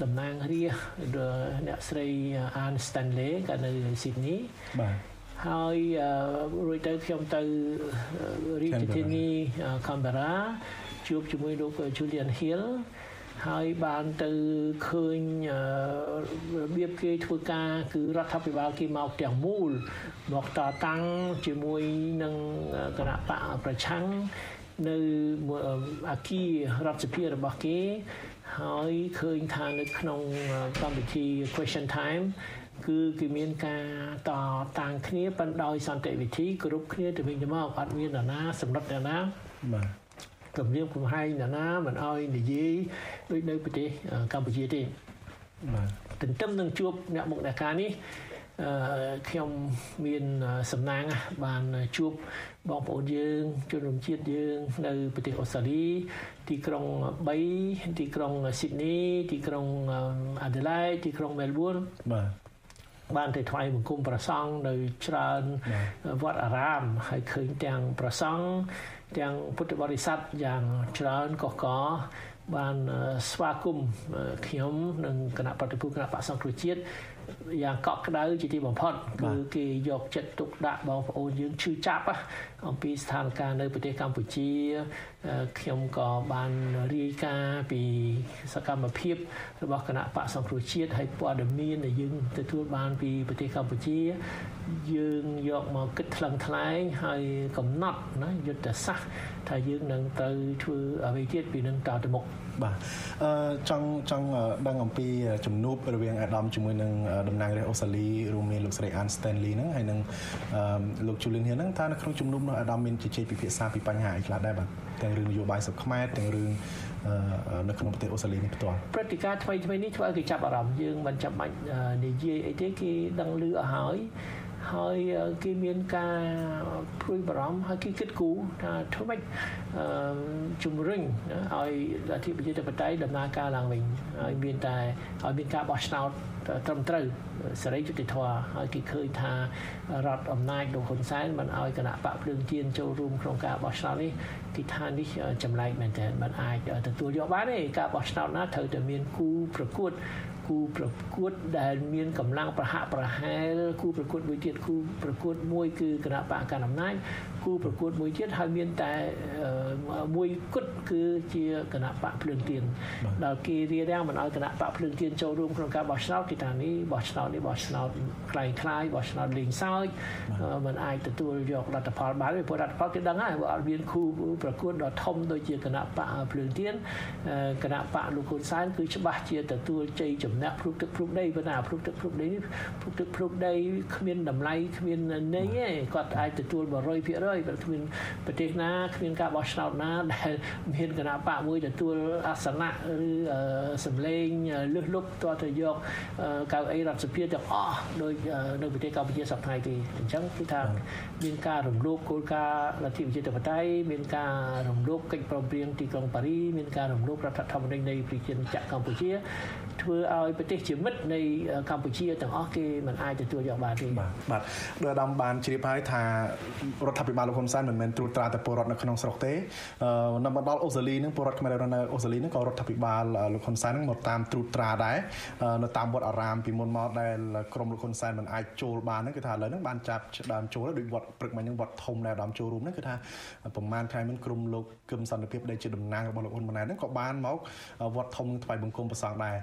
តំណាងរាស្ត្រអ្នកស្រីអាន Stanley កាលនៅ Sydney បាទហើយរួចទៅខ្ញុំទៅរាជធានី Canberra ជួបជាមួយលោក Julian Hill ហើយបានទៅឃើញរបៀបគេធ្វើការគឺរដ្ឋាភិបាលគេមកទាំងមូលមកតតាំងជាមួយនឹងគណៈបកប្រឆាំងនៅអាគាររដ្ឋសភារបស់គេហើយឃើញថានៅក្នុងកម្មវិធី question time គឺគេមានការតតាំងគ្នាប៉ុន្តែដោយសន្តិវិធីគ្រប់គ្នាទៅវិញទៅមកអត់មាននរណាសម្រិតនរណាបាទ គម្រាមកំហែងនរណាមិនអោយនិយាយដូចនៅប្រទេសកម្ពុជាទេបាទទន្ទឹមនឹងជួបអ្នកមុខអ្នកការនេះអឺខ្ញុំមានសំណាងបានជួបបងប្អូនយើងជនរួមជាតិយើងនៅប្រទេសអូស្ត្រាលី ទីក្រុង3ទីក្រុងស៊ីដនីទីក្រុងអាដេឡៃទីក្រុងមែលប៊នបាទបានទៅថ្វាយបង្គំប្រសង់នៅច្រើនវត្តអារាមហើយឃើញទាំងប្រសង់ ទាំងពុទ្ធបរិស័ទយ៉ាងច្រើនកកកបានស្វាគមន៍ខ្ញុំនិងគណៈប្រតិភូគណៈបកសង្គ្រោះជាតិ យ៉ាងកក់ក្ដៅជាទីបំផុតគឺគេយកចិត្តទុកដាក់បងប្អូនយើងឈឺចាប់អំពីស្ថានភាពនៅប្រទេសកម្ពុជាខ្ញុំក៏បានរាយការណ៍ពីសកម្មភាពរបស់គណៈបកសង្គ្រោះជាតិហើយព័ត៌មានដែលយើងទទួលបានពីប្រទេសកម្ពុជា យើងយកមកគិតថ្លឹងថ្លែងហើយកំណត់ណាយុទ្ធសាស្ត្រថាយើងនឹងទៅធ្វើអ្វីទៀតពីនឹងតទៅមុខបាទអឺចង់ចង់ដឹងអំពីជំនួបរវាងអាដាមជាមួយនឹងតំណាងរាស្ត្រអូស្ត្រាលីរួមមានលោកស្រី Ann Stanley ហ្នឹងហើយនឹងលោក Julian ហ្នឹងថានៅក្នុងជំនួបនោះអាដាមមានជជែកពិភាក្សាពីបញ្ហាអីខ្លះដែរបាទទាំងរឿងនយោបាយសុខខ្មែរទាំងរឿងនៅក្នុងប្រទេសអូស្ត្រាលីនេះផ្ទាល់ព្រឹត្តិការណ៍ថ្មីថ្មីនេះធ្វើឲ្យគេចាប់អារម្មណ៍យើងមិនចាំបាច់និយាយអីទេគេដឹងឮអស់ហើយ ហើយគេមានការព្រួយបារម្ភហើយគេគិតគូរថាធ្វើម៉េចជំរុញឲ្យអធិបតេយ្យបតេយ្យដំណើរការឡើងវិញហើយមានតែឲ្យមានការបោះឆ្នោតត្រឹមត្រូវសេរីយុត្តិធម៌ហើយគេឃើញថារដ្ឋអំណាចលោកហ៊ុនសែនមិនឲ្យគណៈបកភ្លើងទៀនចូលរួមក្នុងការបោះឆ្នោតនេះគេថានេះចម្លែកមែនទែនមិនអាចទទួលយកបានទេការបោះឆ្នោតណាត្រូវតែមានគូប្រកួត គូប្រកួតដែលមានកម្លាំងប្រហាក់ប្រហែលគូប្រកួតមួយទៀតគូប្រកួតមួយគឺគណៈបកកណ្ដាលអំណាចគូប្រកួតមួយទៀតហើយមានតែមួយគត់គឺជាគណៈបកភ្លើងទៀនដល់គេរៀបរៀងមិនឲ្យគណៈបកភ្លើងទៀនចូលរួមក្នុងការបោះឆ្នោតគេថានេះបោះឆ្នោតនេះបោះឆ្នោតคล้ายคล้ายបោះឆ្នោតលេងសើចมันអាចទទួលយកលទ្ធផលបានព្រោះលទ្ធផលគេដឹងហើយបើអត់មានគូប្រកួតដ៏ធំដូចជាគណៈបកភ្លើងទៀនគណៈបកលោកហ៊ុនសែនគឺច្បាស់ជាទទួលជ័យជំនះព្រុកទឹកព្រុកដីប៉ុន្តែព្រុកទឹកព្រុកដីនេះព្រុកទឹកព្រុកដីគ្មានតម្លៃគ្មានន័យទេគាត់អាចទទួល100%អ ហើយគ្មានប្រទេសណាគ្មានការបោះឆ្នោតណាដែលមានគណៈបកមួយទទួលអាសនៈឬសម្លេងលឹះលុបតទៅយកកៅអីរដ្ឋសភាទាំងអស់ដោយនៅប្រទេសកម្ពុជាសប្តាហ៍ទីអញ្ចឹងគឺថាមានការរំលោភគោលការណ៍លទ្ធិប្រជាធិបតេយ្យមានការរំលោភកិច្ចព្រមព្រៀងទីក្រុងប៉ារីមានការរំលោភរដ្ឋធម្មនុញ្ញនៃប្រជាជាតិកម្ពុជា ធ្វើឲ្យប្រទេសជាមិត្តនៃកម្ពុជាទាំងអស់គេមិនអាចទទួលយកបានទេបាទបាទដោយអាដាមបានជ្រាបហើយថារដ្ឋាភិបាលលោកហ៊ុនសែនមិនមែនត្រួតត្រាតែពលរដ្ឋនៅក្នុងស្រុកទេនៅមកដល់អូស្ត្រាលីនឹងពលរដ្ឋខ្មែរនៅអូស្ត្រាលីនឹងក៏រដ្ឋាភិបាលលោកហ៊ុនសែននឹងមកតាមត្រួតត្រាដែរនៅតាមវត្តអារាមពីមុនមកដែលក្រមលោកហ៊ុនសែនមិនអាចចូលបានហ្នឹងគឺថាឥឡូវហ្នឹងបានចាប់ដើមចូលដោយវត្តព្រឹកមិញហ្នឹងវត្តធំដែលដើមចូលរួមហ្នឹងគឺថាប្រហែលថ្ងៃមុនក្រមលោកគឹមសន្តិភាពដែលជាតំណាងរបស់លោកហ៊ុនម៉ាណែតហ្នឹងក៏បានមកវត្តធំថ្វាយបង្គំប្រសងដែរ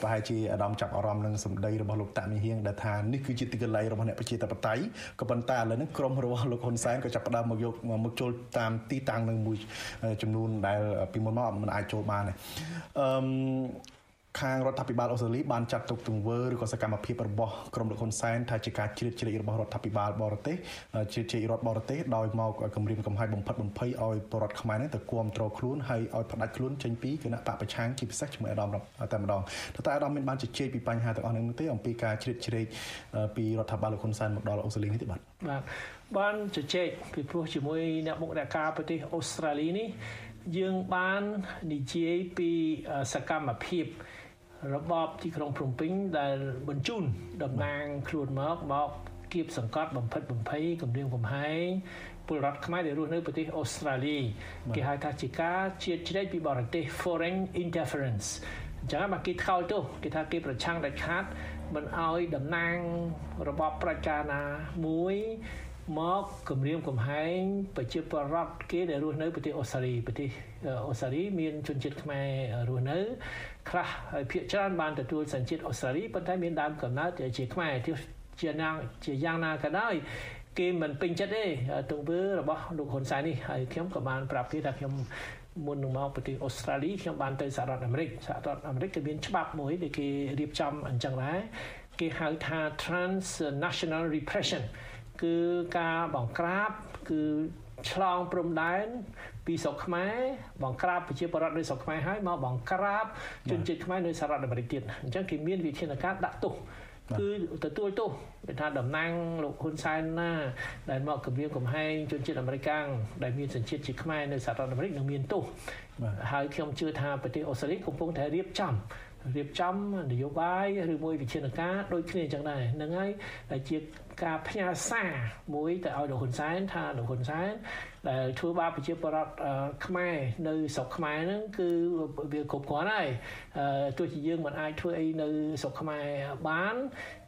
ប្រហែលជាអាដាមចាប់អារម្មណ៍នឹងសម្ដីរបស់លោកតាមីហៀងដែលថានេះគឺជាទីកន្លែងរបស់អ្នកប្រជាធិបតេយ្យក៏ប៉ុន្តែឥឡូវនេះក្រុមរបស់លោកហ៊ុនសែនក៏ចាប់ផ្ដើមមកយកមកចូលតាមទីតាំងនឹងមួយចំនួនដែលពីមុនមកមិនអាចចូលបានអឺខាងរដ្ឋាភិបាលអូស្ត្រាលីបានចាត់ទុកទង្វើឬក៏សកម្មភាពរបស់ក្រុមលោកហ៊ុនសែនថាជាការជ្រៀតជ្រែករបស់រដ្ឋាភិបាលបរទេសជ្រៀតជ្រែករដ្ឋបរទេសដោយមកគម្រាមកំហែងបំផិតបំភ័យឲ្យបរដ្ឋខ្មែរនេះទៅគ្រប់គ្រងខ្លួនហើយឲ្យផ្ដាច់ខ្លួនចេញពីគណៈបកប្រឆាំងជាពិសេសជាមួយអាដាមតែម្ដងតែអាដាមមានបានជជែកពីបញ្ហាទាំងអស់នេះទេអំពីការជ្រៀតជ្រែកពីរដ្ឋាភិបាលលោកហ៊ុនសែនមកដល់អូស្ត្រាលីនេះទេបាទបាទ បានជជែកពីព្រោះជាមួយអ្នកមុខអ្នកការប្រទេសអូស្ត្រាលីនេះយើងបាននិយាយពីសកម្មភាពរបបទីក្រុងភ្នំពេញដែលបញ្ជូនតំណាងខ្លួនមកមកគៀបសង្កត់បំផិតបំភ័យគម្រាមកំហែងពលរដ្ឋខ្មែរដែលរស់នៅប្រទេសអូស្ត្រាលីគេហៅថាជាការជាតិជ្រែកពីបរទេស foreign interference អញ្ចឹងមកគេថ្កោលទោសគេថាគេប្រឆាំងដាច់ខាតមិនអោយតំណាងរបបប្រជាណាមួយ មកគម្រាមកំហែងប្រជាពលរដ្ឋគេដែលរស់នៅប្រទេសអូស្ត្រាលីប្រទេសអូស្ត្រាលីមានជនជាតិខ្មែររស់នៅខ្លះហើយភាគច្រើនបានទទួលសញ្ជាតិអូស្ត្រាលីប៉ុន្តែមានដើមកំណើតជាខ្មែរជាយ៉ាងជាយ៉ាងណាក៏ដោយគេមិនពេញចិត្តទេទង្វើរបស់លោកហ៊ុនសែននេះហើយខ្ញុំក៏បានប្រាប់គេថាខ្ញុំមុននឹងមកប្រទេសអូស្ត្រាលីខ្ញុំបានទៅសហរដ្ឋអាមេរិកសហរដ្ឋអាមេរិកគេមានច្បាប់មួយដែលគេរៀបចំអញ្ចឹងដែរគេហៅថា transnational repression គឺការបង្ក្រាបគឺឆ្លងព្រំដែនពីស្រុកខ្មែរបង្ក្រាបប្រជាពលរដ្ឋនៅស្រុកខ្មែរហើយមកបង្ក្រាបជនជាតិខ្មែរនៅសហរដ្ឋអាមេរិកទៀតអញ្ចឹងគេមានវិធានការដាក់ទោសគឺទទួលទោសគេថាតំណាងលោកហ៊ុនសែនណា ដែលមកគម្រាមកំហែងជនជាតិអាមេរិកដែលមានសញ្ជាតិជាខ្មែរនៅសហរដ្ឋអាមេរិកនឹងមានទោសហើយខ្ញុំជឿថាប្រទេសអូស្ត្រាលីកំពុងតែរៀបចំ រៀបចំនយោបាយឬមួយវិធានការដូចគ្នាអញ្ចឹងដែរហ្នឹងហើយដែលជាការផ្ញើសារមួយទៅឲ្យលោកហ៊ុនសែនថាលោកហ៊ុនសែនដែលធ្វើបាបប្រជាពលរដ្ឋខ្មែរនៅស្រុកខ្មែរហ្នឹងគឺវាគ្រប់គ្រាន់ហើយទោះជាយើងមិនអាចធ្វើអីនៅស្រុកខ្មែរបាន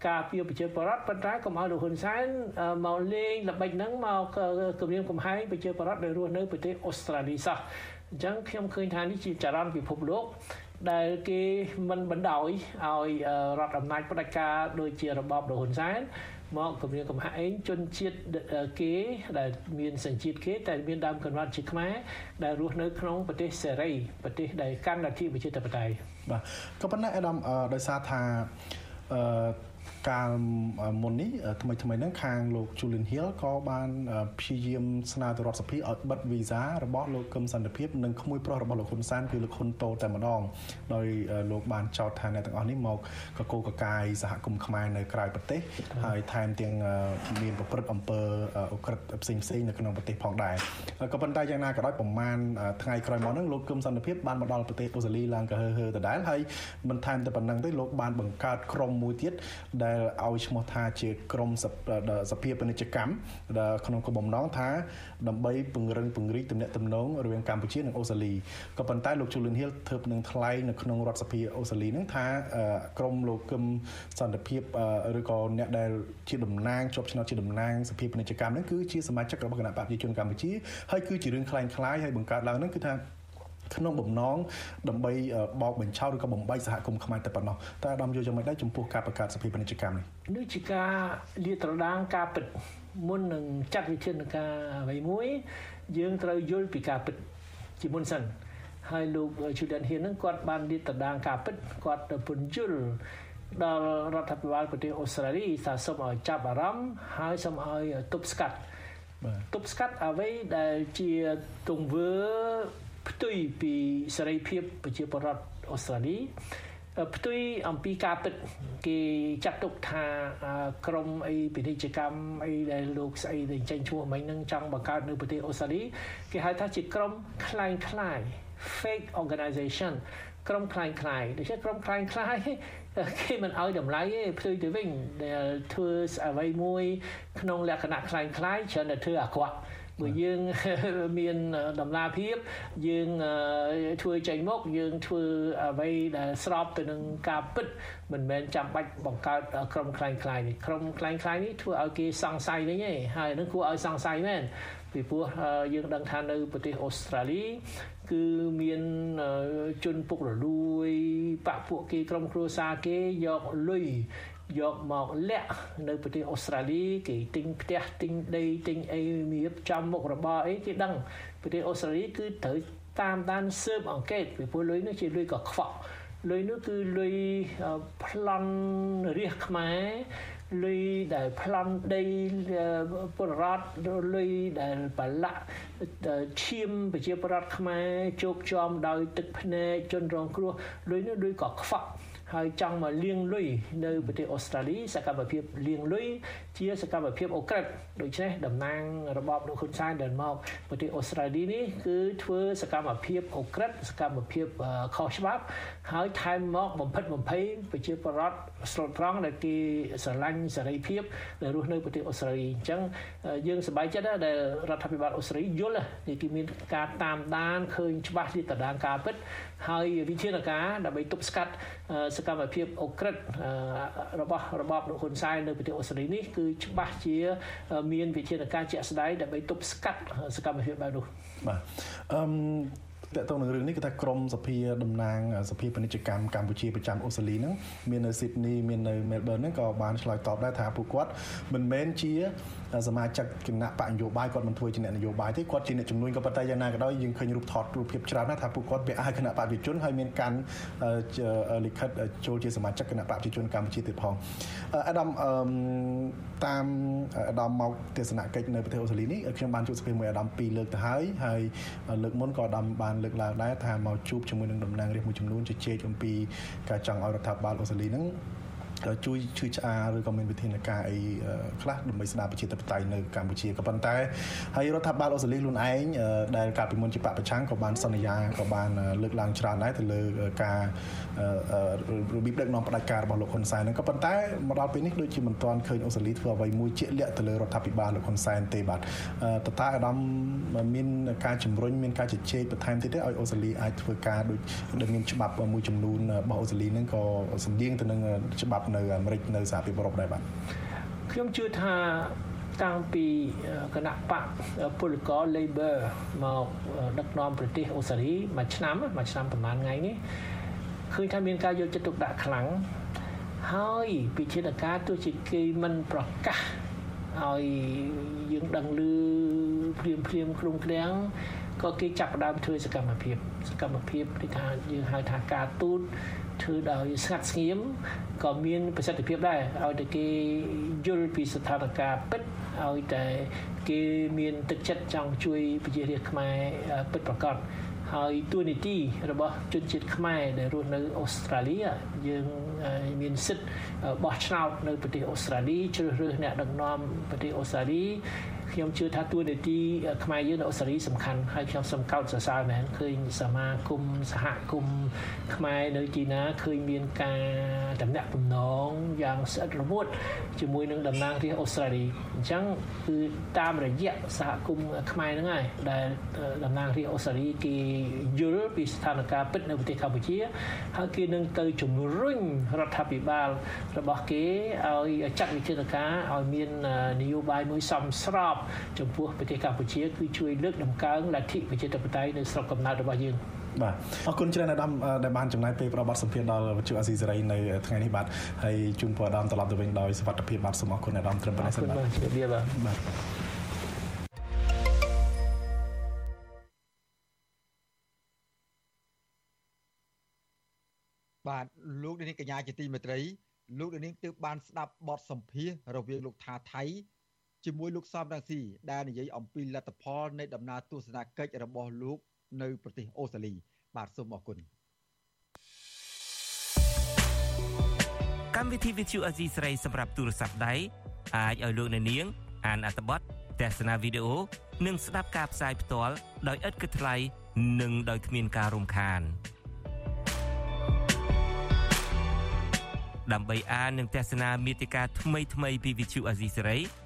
ការពារប្រជាពលរដ្ឋប៉ុន្តែកុំឲ្យលោកហ៊ុនសែនមកលេងល្បិចហ្នឹងមកគម្រាមកំហែងប្រជាពលរដ្ឋដែលរស់នៅប្រទេសអូស្ត្រាលីសោះអញ្ចឹងខ្ញុំឃើញថានេះជាចរន្តពិភពលោក ដែលគេមិនបណ្ដោយឲ្យរដ្ឋអំណាចផ្ដាច់ការដូចជារបបលោកហ៊ុនសែនមកគម្រាមកំហែងជនជាតិគេដែលមានសញ្ជាតិគេតែមានដើមកំណត់ជាខ្មែរដែលរស់នៅក្នុងប្រទេសសេរីប្រទេសដែលកាន់លទ្ធិប្រជាធិបតេយ្យបាទក៏ប៉ុន្តែអាដាមដោយសារថាអឺ កាលមុននេះថ្មីថ្មីហ្នឹងខាងលោក Julian Hill ក៏បានព្យាយាមស្នើទៅរដ្ឋសភាឲ្យបិទវីសារបស់លោកកឹមសន្តិភាពនិងក្មួយប្រុសរបស់លោកហ៊ុនសែនគឺលោកហ៊ុនតូតែម្ដងដោយលោកបានចោទថាអ្នកទាំងអស់នេះមកកកកកាយសហគមន៍ខ្មែរនៅក្រៅប្រទេសហើយថែមទាំងមានប្រព្រឹត្តអំពើអក្រិតផ្សេងផ្សេងនៅក្នុងប្រទេសផងដែរក៏ប៉ុន្តែយ៉ាងណាក៏ដោយប្រមាណថ្ងៃក្រោយមកហ្នឹងលោកកឹមសន្តិភាពបានមកដល់ប្រទេសអូស្ត្រាលីឡើងក៏ហឺហឺដដែលហើយមិនថែមតែប៉ុណ្្នឹងទេលោកបានបង្កើតក្រុមមួយទៀតដែឲ្យឈ្មោះថាជាក្រមសភាពាណិជ្ជកម្មក្នុងគោលបំណងថាដើម្បីពង្រឹងពង្រីកទំនាក់ទំនងរវាងកម្ពុជានិងអូស្ត្រាលីក៏ប៉ុន្តែលោក Julian Hill ធ្វើនឹងថ្លែងនៅក្នុងរដ្ឋសភាអូស្ត្រាលីនឹងថាក្រមលោកគឹមសន្តិភាពឬក៏អ្នកដែលជាតំណាងជាប់ឆ្នោតជាតំណាងសភាពាណិជ្ជកម្មនឹងគឺជាសមាជិករបស់គណៈបព្វជិជនកម្ពុជាហើយគឺជារឿងคล้ายៗហើយបង្កើតឡើងនឹងគឺថា ក្នុងបំណងដើម្បីបោកបញ្ឆោតឬក៏បំបីសហគមន៍ខ្មែរតែប៉ុណ្ណោះតែអាដាមយល់យ៉ាងម៉េចដែរចំពោះការបង្កើតសភាពាណិជ្ជកម្មនេះនេះជាការលាតត្រដាងការពិតមុននឹងចាត់វិធានការអ្វីមួយ យើងត្រូវយល់ពីការពិតជាមុនសិនហើយលោក Julian Hill នឹងគាត់បានលាតត្រដាងការពិតគាត់ពន្យល់ដល់រដ្ឋាភិបាលប្រទេសអូស្ត្រាលីថាសូមឲ្យចាប់អារម្មណ៍ហើយសូមឲ្យទប់ស្កាត់ទប់ស្កាត់អ្វីដែលជាទង្វើ ផ្ទុយពីសេរីភាពប្រជាពលរដ្ឋអូស្ត្រាលីផ្ទុយអំពីការពិតគេចាត់ទុកថាក្រមអីពាណិជ្ជកម្មអីដែលលោកស្អីដែលចេញឈ្មោះមិញនឹងចង់បង្កើតនៅប្រទេសអូស្ត្រាលីគេហៅថាជាក្រមคล้ายคล้าย fake organization ក្រុមคล้ายคล้ายដូច្នេះក្រុមคล้ายคล้ายគេមិនឲ្យតម្លៃទេផ្ទុយទៅវិញដែលធ្វើអ្វីមួយក្នុងលក្ខណៈคล้ายคล้ายច្រើនតែធ្វើអាក្រក់ បើយើងមានដំណាភាពយើងធ្វើចេញមកយើងធ្វើអ្វីដែលស្របទៅនឹងការពិតមិនមែនចាំបាច់បង្កើតក្រុមคล้ายคล้ายនេះក្រុមคล้ายคล้ายនេះធ្វើឲ្យគេសង្ស័យវិញឯងហើយនឹងគួរឲ្យសង្ស័យមែនពីព្រោះយើងដឹងថានៅប្រទេសអូស្ត្រាលីគឺមានជនពុករលួយបាក់ពួកគេក្រុមគ្រួសារគេយកលុយ យកមកលាក់នៅប្រទេសអូស្ត្រាលីគេទិញផ្ទះទិញដីទិញអីមានចំមុខរបរអីគេដឹងប្រទេសអូស្ត្រាលីគឺត្រូវតាមដានស៊ើបអង្កេតពីព្រោះលុយនោះជាលុយកខ្វក់លុយនោះគឺលុយប្លន់រាជខ្មែរលុយដែលប្លន់ដីពលរដ្ឋលុយដែលបលាក់ឈាមប្រជាពលរដ្ឋខ្មែរជោគជាំដោយទឹកភ្នែកជនរងគ្រោះលុយនោះលុយក៏ខ្វក់ ហើយចង់មកលាងលុយនៅប្រទេសអូស្ត្រាលីសកម្មភាពលាងលុយជាសកម្មភាពអូក្រិតដូច្នេះតំណាងរបបលោកហ៊ុនសែនដែលមកប្រទេសអូស្ត្រាលីនេះគឺធ្វើសកម្មភាពអូក្រិតសកម្មភាពខុសច្បាប់ ហើយថែមមកបំផិតបំភ័យប្រជាពលរដ្ឋស្លូតត្រង់ដែលគេស្រឡាញ់សេរីភាពដែលរស់នៅប្រទេសអូស្ត្រាលីអញ្ចឹងយើងសប្បាយចិត្តដែលរដ្ឋាភិបាលអូស្ត្រាលីយល់គេមានការតាមដានឃើញច្បាស់ពីតដាងការពិតហើយវិធានការដើម្បីទប់ស្កាត់សកម្មភាពអូក្រិតរបស់របបលោកហ៊ុនសែននៅប្រទេសអូស្ត្រាលីនេះគឺច្បាស់ជា មានវិធានការជាក់ស្ដែងដើម្បីទប់ស្កាត់សកម្មភាពបែបនោះបាទអឺតើតើនឹងរឿងនេះគឺថាក្រមសភាតំណាងសភាពាណិជ្ជកម្មកម្ពុជាប្រចាំអូស្ត្រាលីហ្នឹងមាននៅស៊ីដនីមាននៅមែលប៊នហ្នឹងក៏បានឆ្លើយតបដែរថាពួកគាត់មិនមែនជាសមាជិកគណៈបកនយោបាយគាត់មិនធ្វើជាអ្នកនយោបាយទេគាត់ជាអ្នកជំនួយក៏ប៉ុន្តែយ៉ាងណាក៏ដោយយើងឃើញរូបថតរូបភាពច្រើនណាស់ថាពួកគាត់ពាក់អាវគណៈបកប្រជាជនហើយមានការលិខិតចូលជាសមាជិកគណៈបកប្រជាជនកម្ពុជាទៀតផងអាដាមតាមអាដាមមកទេសនកិច្ចនៅប្រទេសអូស្ត្រាលីនេះខ្ញុំបានជួបសភាមួយអាដាម2លើកទៅហើយហើយលើកមុនក៏អាដាមបានលើកឡើងដែរថាមកជួបជាមួយនឹងតំណាងរាស្ត្រមួយចំនួនជជែកអំពីការចង់ឲ្យរដ្ឋាភិបាលអូស្ត្រាលីហ្នឹង ជួយឈឺឆ្អាលឬក៏មានវិធានការអីខ្លះដើម្បីស្ដារប្រជាធិបតេយ្យនៅកម្ពុជាក៏ប៉ុន្តែហើយរដ្ឋាភិបាលអូស្ត្រាលីខ្លួនឯងដែលកាលពីមុនជាបពប្រឆាំងក៏បានសន្យាក៏បានលើកឡើងច្រើនដែរទៅលើការរបៀបដឹកនាំផ្ដាច់ការរបស់លោកហ៊ុនសែនហ្នឹងក៏ប៉ុន្តែមកដល់ពេលនេះដូចជាមិនទាន់ឃើញអូស្ត្រាលីធ្វើអ្វីមួយជាក់លាក់ទៅលើរដ្ឋាភិបាលលោកហ៊ុនសែនទេបាទតើតើអាដាមមានការជំរុញមានការជជែកបន្ថែមទៀតទេឲ្យអូស្ត្រាលីអាចធ្វើការដូចដែលមានច្បាប់មួយចំនួនរបស់អូស្ត្រាលីហ្នឹងក៏សម្ដៀងទៅនឹងច្បាប់នៅអាមេរិកនៅសហភាពអឺរ៉ុបដែរបាទខ្ញុំជឿថាតាំងពីគណៈបកពលករ Labor មកដឹកនាំប្រទេសអូស្ត្រាលីមួយឆ្នាំមួយឆ្នាំប្រហែលថ្ងៃនេះឃើញថាមានការយកចិត្តទុកដាក់ខ្លាំងហើយពិធានការទោះជាគេមិនប្រកាសឲ្យយើងដឹងឮព្រាមព្រាមក្រុមក្រាំង ក៏គេចាប់ផ្ដើមធ្វើសកម្មភាពសកម្មភាពគេថាយើងហៅថាការទូតធ្វើដោយស្ងាត់ស្ងៀមក៏មានប្រសិទ្ធភាពដែរឲ្យតែគេយល់ពីស្ថានភាពពិតឲ្យតែគេមានទឹកចិត្តចង់ជួយប្រជារាស្ត្រខ្មែរពិតប្រាកដហើយទួនាទីរបស់ជនជាតិខ្មែរដែលរស់នៅអូស្ត្រាលីយើងមានសិទ្ធិបោះឆ្នោតនៅប្រទេសអូស្ត្រាលីជ្រើសរើសអ្នកដឹកនាំប្រទេសអូស្ត្រាលី ខ្ញុំជឿថាទួនាទីខ្មែរយើងនៅអូស្ត្រាលីសំខាន់ហើយខ្ញុំសូមកោតសរសើរមែនឃើញសមាគមសហគមន៍ខ្មែរនៅទីណាឃើញមានការតំណាក់បំណងយ៉ាងស្អិតរមួតជាមួយនឹងតំណាងរាស្ត្រអូស្ត្រាលីអញ្ចឹងគឺតាមរយៈសហគមន៍ខ្មែរហ្នឹងហើយដែលតំណាងរាស្ត្រអូស្ត្រាលីគេយល់ពីស្ថានភាពពិតនៅប្រទេសកម្ពុជាហើយគេនឹងទៅជំរុញរដ្ឋាភិបាលរបស់គេឲ្យចាត់វិធានការឲ្យមាននយោបាយមួយសមស្របចំពោះប្រទេសកម្ពុជាគឺជួយលើកតម្កើងលទ្ធិប្រជាធិបតេយ្យនៅស្រុកកំណើតរបស់យើងបាទអរគុណច្រើនអាដាមដែលបានចំណាយពេលប្របាត់សម្ភារដល់វិទ្យុអាស៊ីសេរីនៅថ្ងៃនេះបាទហើយជូនពរអាដាមត្រឡប់ទៅវិញដោយសុវត្ថិភាពបាទសូមអរគុណអាដាមត្រឹមប៉ុណ្ណេះសិនបាទជម្រាបលាបាទបាទបាទលោកនាងកញ្ញាជាទីមេត្រីលោកនាងទើបបានស្ដាប់បទសម្ភាសន៍រវាងលោកថាថៃ ជាមួយលោកសំរងស៊ីដែលនិយាយអំពីលទ្ធផលនៃដំណើរទស្សនកិច្ចរបស់លោកនៅប្រទេសអូស្ត្រាលី បាទសូមអរគុណកម្មវិធី Vithu Azizi ស្រីសម្រាប់ទូរស័ព្ទដៃអាចឲ្យលោកអ្នកនាង អានអត្ថបទទស្សនាវីដេអូនិងស្ដាប់ការផ្សាយផ្ទាល់ដោយឥតគិតថ្លៃនិងដោយគ្មានការរំខានដើម្បីអាននិងទស្សនាមេតិការថ្មីថ្មីពី Vithu Azizi សេរី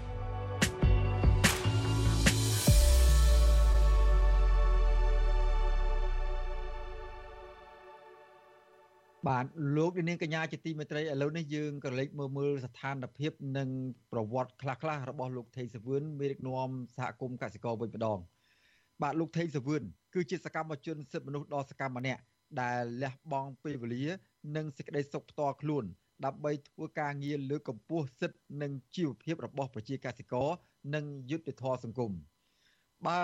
បាទលោកនាងកញ្ញាជាទីមេត្រីឥឡូវនេះយើងក៏លេចមើលមើលស្ថានភាពនិងប្រវត្តិខ្លះៗរបស់លោកថេងសាវឿនមេដឹកនាំសហគមន៍កសិករវិញម្ដងបាទលោកថេងសាវឿនគឺជាសកម្មជនសិទ្ធិមនុស្សដ៏សកម្មម្នាក់ដែលលះបង់ពេលវេលា និងសេចក្តីសុខផ្ទាល់ខ្លួន ដើម្បីធ្វើការងារលើកកម្ពស់សិទ្ធិនិងជីវភាពរបស់ប្រជាកសិករនិងយុត្តិធម៌សង្គមបើ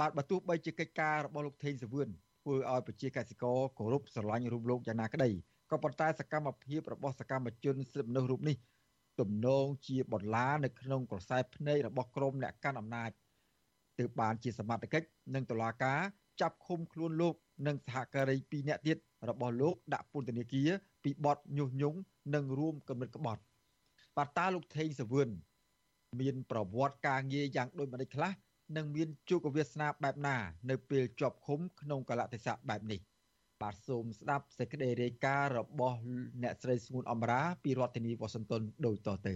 បាទបើទោះបីជាកិច្ចការរបស់លោកថេងសាវឿន ធ្វើឲ្យប្រជាកសិករគោរពស្រឡាញ់រូបលោកយ៉ាងណាក្តីក៏ប៉ុន្តែសកម្មភាពរបស់សកម្មជនសិទ្ធិមនុស្សរូបនេះទំនងជាបន្លានៅក្នុងក្រសែភ្នែករបស់ក្រមអ្នកកាន់អំណាចទើបបានជាសមត្ថកិច្ចនិងតុលាការចាប់ឃុំខ្លួនលោក និងសហការី2នាក់ទៀតរបស់លោកដាក់ពន្ធនាគារពីបទញុះញង់និងរួមគំនិតក្បត់បាតាលោកថេងសវឿនមានប្រវត្តិការងារយ៉ាងដូចម្តេចខ្លះ និងមានជោគវាសនាបែបណា នៅពេលជាប់ឃុំក្នុងកលតិស័កបែបនេះ បាទសូមស្ដាប់សេចក្តីរាយការណ៍របស់អ្នកស្រីស្ងួនអមរាពីរដ្ឋធានីវ៉ាស៊ីនតោនដូចតទៅ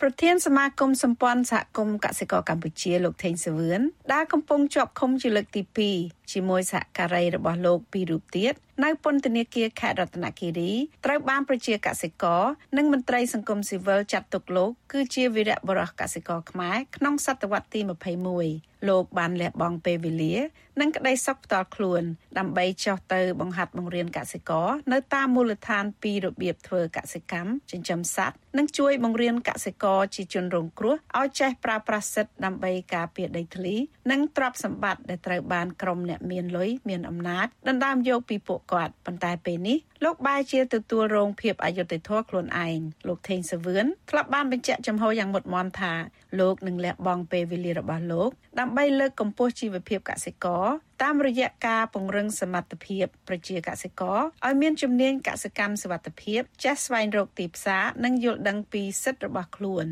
ប្រធានសមាគមសម្ព័ន្ធសហគមន៍កសិករកម្ពុជាលោកថេងសវឿនដែលកំពុងជាប់ឃុំជាលើកទី2 ជាមួយសហការីរបស់លោកពីររូបទៀតនៅពន្ធនាគារខេត្តរតនគិរីត្រូវបានប្រជាកសិករនិងមន្ត្រីសង្គមស៊ីវិលចាត់ទុកលោកគឺជាវីរៈបុរសកសិករខ្មែរក្នុងសតវត្សទី21លោកបានលះបង់ពេលវេលា និងក្តីសុខផ្ទាល់ខ្លួន ដើម្បីចោះទៅបង្ហាត់បង្រៀនកសិករនៅតាមមូលដ្ឋានពីរបៀបធ្វើកសិកម្មចិញ្ចឹមសត្វនិងជួយបង្រៀនកសិករជាជនរងគ្រោះឲ្យចេះប្រើប្រាស់សិទ្ធិដើម្បីការពារដីធ្លី និងទ្រព្យសម្បត្តិដែលត្រូវបានក្រុមអ្នកមានលុយមានអំណាចដណ្ដើមយកពីពួកគាត់ប៉ុន្តែពេលនេះលោកបែរជាទទួលរងភាពអយុត្តិធម៌ខ្លួនឯងលោកថេងសវឿនធ្លាប់បានបញ្ជាក់ចំហយ៉ាងមុតមមថាលោកនឹងលះបង់ពេលវេលារបស់លោកដើម្បីលើកកម្ពស់ជីវភាពកសិករតាមរយៈការពង្រឹងសមត្ថភាពប្រជាកសិករឲ្យមានជំនាញកសិកម្មសុវត្ថិភាពចេះស្វែងរកទីផ្សារនិងយល់ដឹងពីសិទ្ធិរបស់ខ្លួន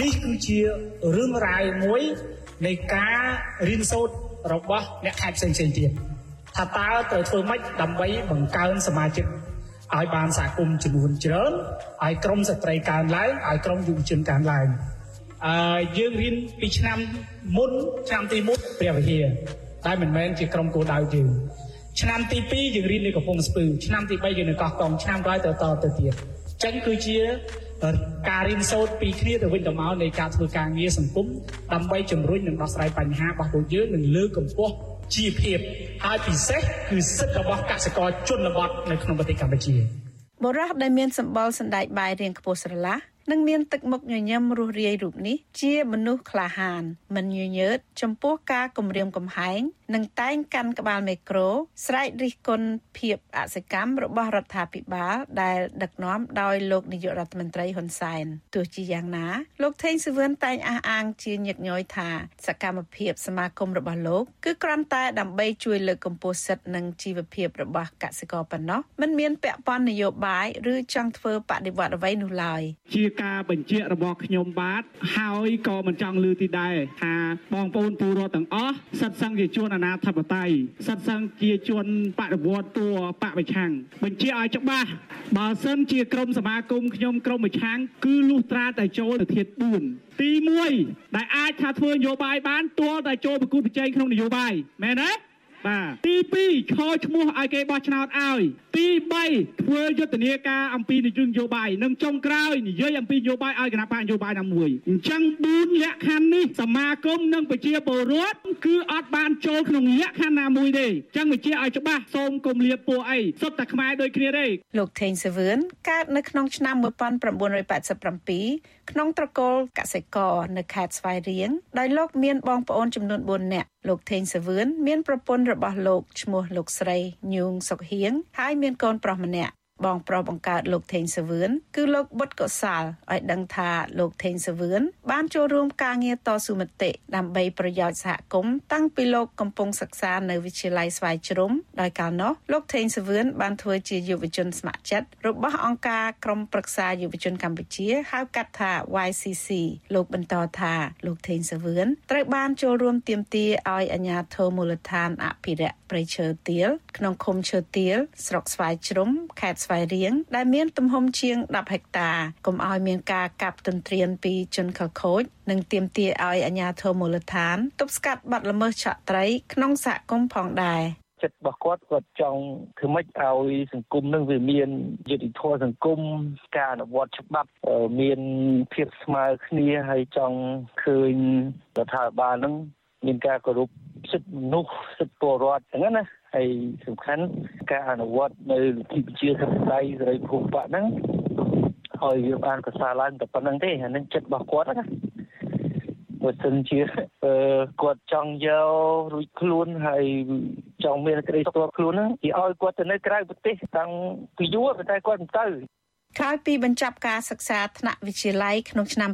នេះគឺជារឿងរ៉ាវមួយនៃការរៀនសូត្រ របស់អ្នកខេត្តផ្សេងៗទៀតថាតើត្រូវធ្វើម៉េចដើម្បីបង្កើនសមាជិកឲ្យបានសហគមន៍ចំនួនច្រើនឲ្យក្រមស្ត្រីកើនឡើងឲ្យក្រមយុវជនកើនឡើងអឺយើងរៀនពីឆ្នាំមុនឆ្នាំទី1ព្រះវិហារតែមិនមែនជាក្រុមគោលដៅយើងឆ្នាំទី2យើងរៀននៅកំពង់ស្ពឺឆ្នាំទី3យើងនៅកោះកុងឆ្នាំក្រោយទៅតទៅទៀតអញ្ចឹងគឺជា ការរៀនសូត្រពីគ្នាទៅវិញទៅមកនៃការធ្វើការងារសង្គមដើម្បីជំរុញនិងដោះស្រាយបញ្ហារបស់ពួកយើងនិងលើកកម្ពស់ជីវភាពហើយពិសេសគឺសិទ្ធិរបស់កសិករជនបទនៅក្នុងប្រទេសកម្ពុជាបរោះដែលមានសម្បល់សណ្ដែកបាយរៀងខ្ពស់ស្រឡះ និងមានទឹកមុខញញឹមរស់រាយរូបនេះជាមនុស្សក្លាហាន មិនញញើត ចំពោះការគំរាមកំហែង និងតែងកាន់ក្បាលមេក្រូស្រែករិះគន់ភាពអសកម្មរបស់រដ្ឋាភិបាលដែលដឹកនាំដោយលោកនាយករដ្ឋមន្ត្រីហ៊ុនសែនទោះជាយ៉ាងណាលោកថេងសវឿនតែងអះអាងជាញឹកញយថាសកម្មភាពសមាគមរបស់លោកគឺគ្រាន់តែដើម្បីជួយលើកកម្ពស់សិទ្ធិនិងជីវភាពរបស់កសិករប៉ុណ្ណោះមិនមានពាក់ព័ន្ធនយោបាយឬចង់ធ្វើបដិវត្តអ្វីនោះឡើយជាការបញ្ជាក់របស់ខ្ញុំបាទហើយក៏មិនចង់លើទីដែរថាបងប្អូនពលរដ្ឋទាំងអស់សិតសឹងជាជួនអាណាធិបតេយ្យសិតសឹងជាជនបដិវត្តតួបពប្រឆាំងបញ្ជាក់ឲ្យច្បាស់បើសិនជាក្រុមសមាគមខ្ញុំក្រុមប្រឆាំងគឺលុះត្រាតែចូលទៅធាត4ទី1ដែលអាចថាធ្វើនយោបាយបានទាល់តែចូលប្រគួតប្រជែងក្នុងនយោបាយមែនទេ បាទទី2ឈរឈ្មោះឲ្យគេបោះឆ្នោតឲ្យទី3ធ្វើយុទ្ធនាការអំពីនយោបាយនិងចុងក្រោយនិយាយអំពីនយោបាយឲ្យគណៈបកនយោបាយណាមួយអញ្ចឹង4លក្ខខណ្ឌនេះសមាគមនិងប្រជាពលរដ្ឋគឺអត់បានចូលក្នុងលក្ខខណ្ឌណាមួយទេអញ្ចឹងបញ្ជាឲ្យច្បាស់សូមកុំលៀបពួកអីសុទ្ធតែខ្មែរដូចគ្នាទេលោកថេងសវឿនកើតនៅក្នុងឆ្នាំ1987ក្នុងត្រកូលកសិករនៅខេត្តស្វាយរៀងដោយលោកមានបងប្អូនចំនួន4នាក់លោកថេងសវឿនមានប្រពន្ធរបស់លោកឈ្មោះលោកស្រីញូងសុកហៀងហើយមានកូនប្រុសម្នាក់ បងប្រុសបង្កើតលោកថេងសវឿនគឺលោកបុតកុសលឲ្យដឹងថាលោកថេងសវឿនបានចូលរួមការងារតស៊ូមតិដើម្បីប្រយោជន៍សហគមន៍តាំងពីលោកកំពុងសិក្សានៅវិទ្យាល័យស្វាយជ្រុំដោយកាលនោះលោកថេងសវឿនបានធ្វើជាយុវជនស្ម័គ្រចិត្តរបស់អង្គការក្រមប្រឹក្សាយុវជនកម្ពុជាហៅកាត់ថា YCC លោកបន្តថាលោកថេងសវឿនត្រូវបានចូលរួមទាមទារឲ្យអាជ្ញាធរមូលដ្ឋានអភិរក្សព្រៃឈើទាលក្នុងឃុំឈើទាលស្រុកស្វាយជ្រុំខេត្តស្វាយរៀងដែលមានទំហំជាង10ហិកតាកុំឲ្យមានការកាប់ទន្ទ្រានពីជនខិលខូចនិងទាមទារឲ្យអាជ្ញាធរមូលដ្ឋានទប់ស្កាត់បទល្មើសឆក់ត្រីក្នុងសហគមន៍ផងដែរចិត្តរបស់គាត់គាត់ចង់ធ្វើម៉េចឲ្យសង្គមនឹងវាមានយុត្តិធម៌សង្គមការអនុវត្តច្បាប់មានភាពស្មើគ្នាហើយចង់ឃើញរដ្ឋាភិបាលនឹងមានការគោរពសិទ្ធិមនុស្សសិទ្ធិពលរដ្ឋអញ្ចឹងណា ហើយសំខាន់ការអនុវត្តនៅលទ្ធិប្រជាធិបតេយ្យសេរីភូមិបកហ្នឹងហើយវាបានប្រសើរឡើងតែប៉ុណ្្នឹងទេអានឹងចិត្តរបស់គាត់ណាបើសិនជាគាត់ចង់យករួចខ្លួនហើយចង់មានក្តីស្គាល់ខ្លួនហ្នឹងគេឲ្យគាត់ទៅនៅក្រៅប្រទេសតាំងពីយូរតែគាត់មិនទៅ ក្រោយពីបញ្ចប់ការសិក្សាថ្នាក់វិទ្យាល័យក្នុងឆ្នាំ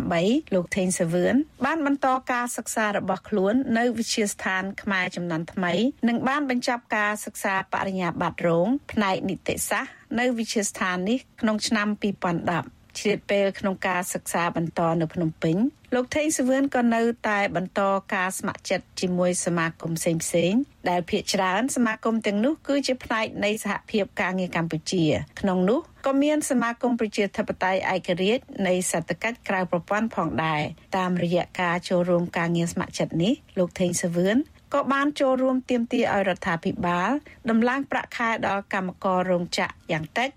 2008លោកថេងសាវឿនបានបន្តការសិក្សារបស់ខ្លួននៅវិទ្យាស្ថានខ្មែរចំនួនថ្មី និងបានបញ្ចប់ការសិក្សាបរិញ្ញាបត្ររងផ្នែកនីតិសាស្ត្រនៅវិទ្យាស្ថាននេះក្នុងឆ្នាំ2010ជ្រាបពេលក្នុងការសិក្សាបន្តនៅភ្នំពេញលោកថេងសវឿនក៏នៅតែបន្តការស្ម័គ្រចិត្តជាមួយសមាគមផ្សេងៗដែលភាគច្រើនសមាគមទាំងនោះគឺជាផ្នែកនៃសហភាពការងារកម្ពុជា ក្នុងនោះក៏មានសមាគមប្រជាធិបតេយ្យឯករាជ្យនៃសេដ្ឋកិច្ចក្រៅប្រព័ន្ធផងដែរតាមរយៈការចូលរួមការងារស្ម័គ្រចិត្តនេះលោកថេងសវឿន ក៏បានចូលរួមទាមទារឲ្យរដ្ឋាភិបាលដំឡើងប្រាក់ខែដល់កម្មកររោងចក្រយ៉ាងតិច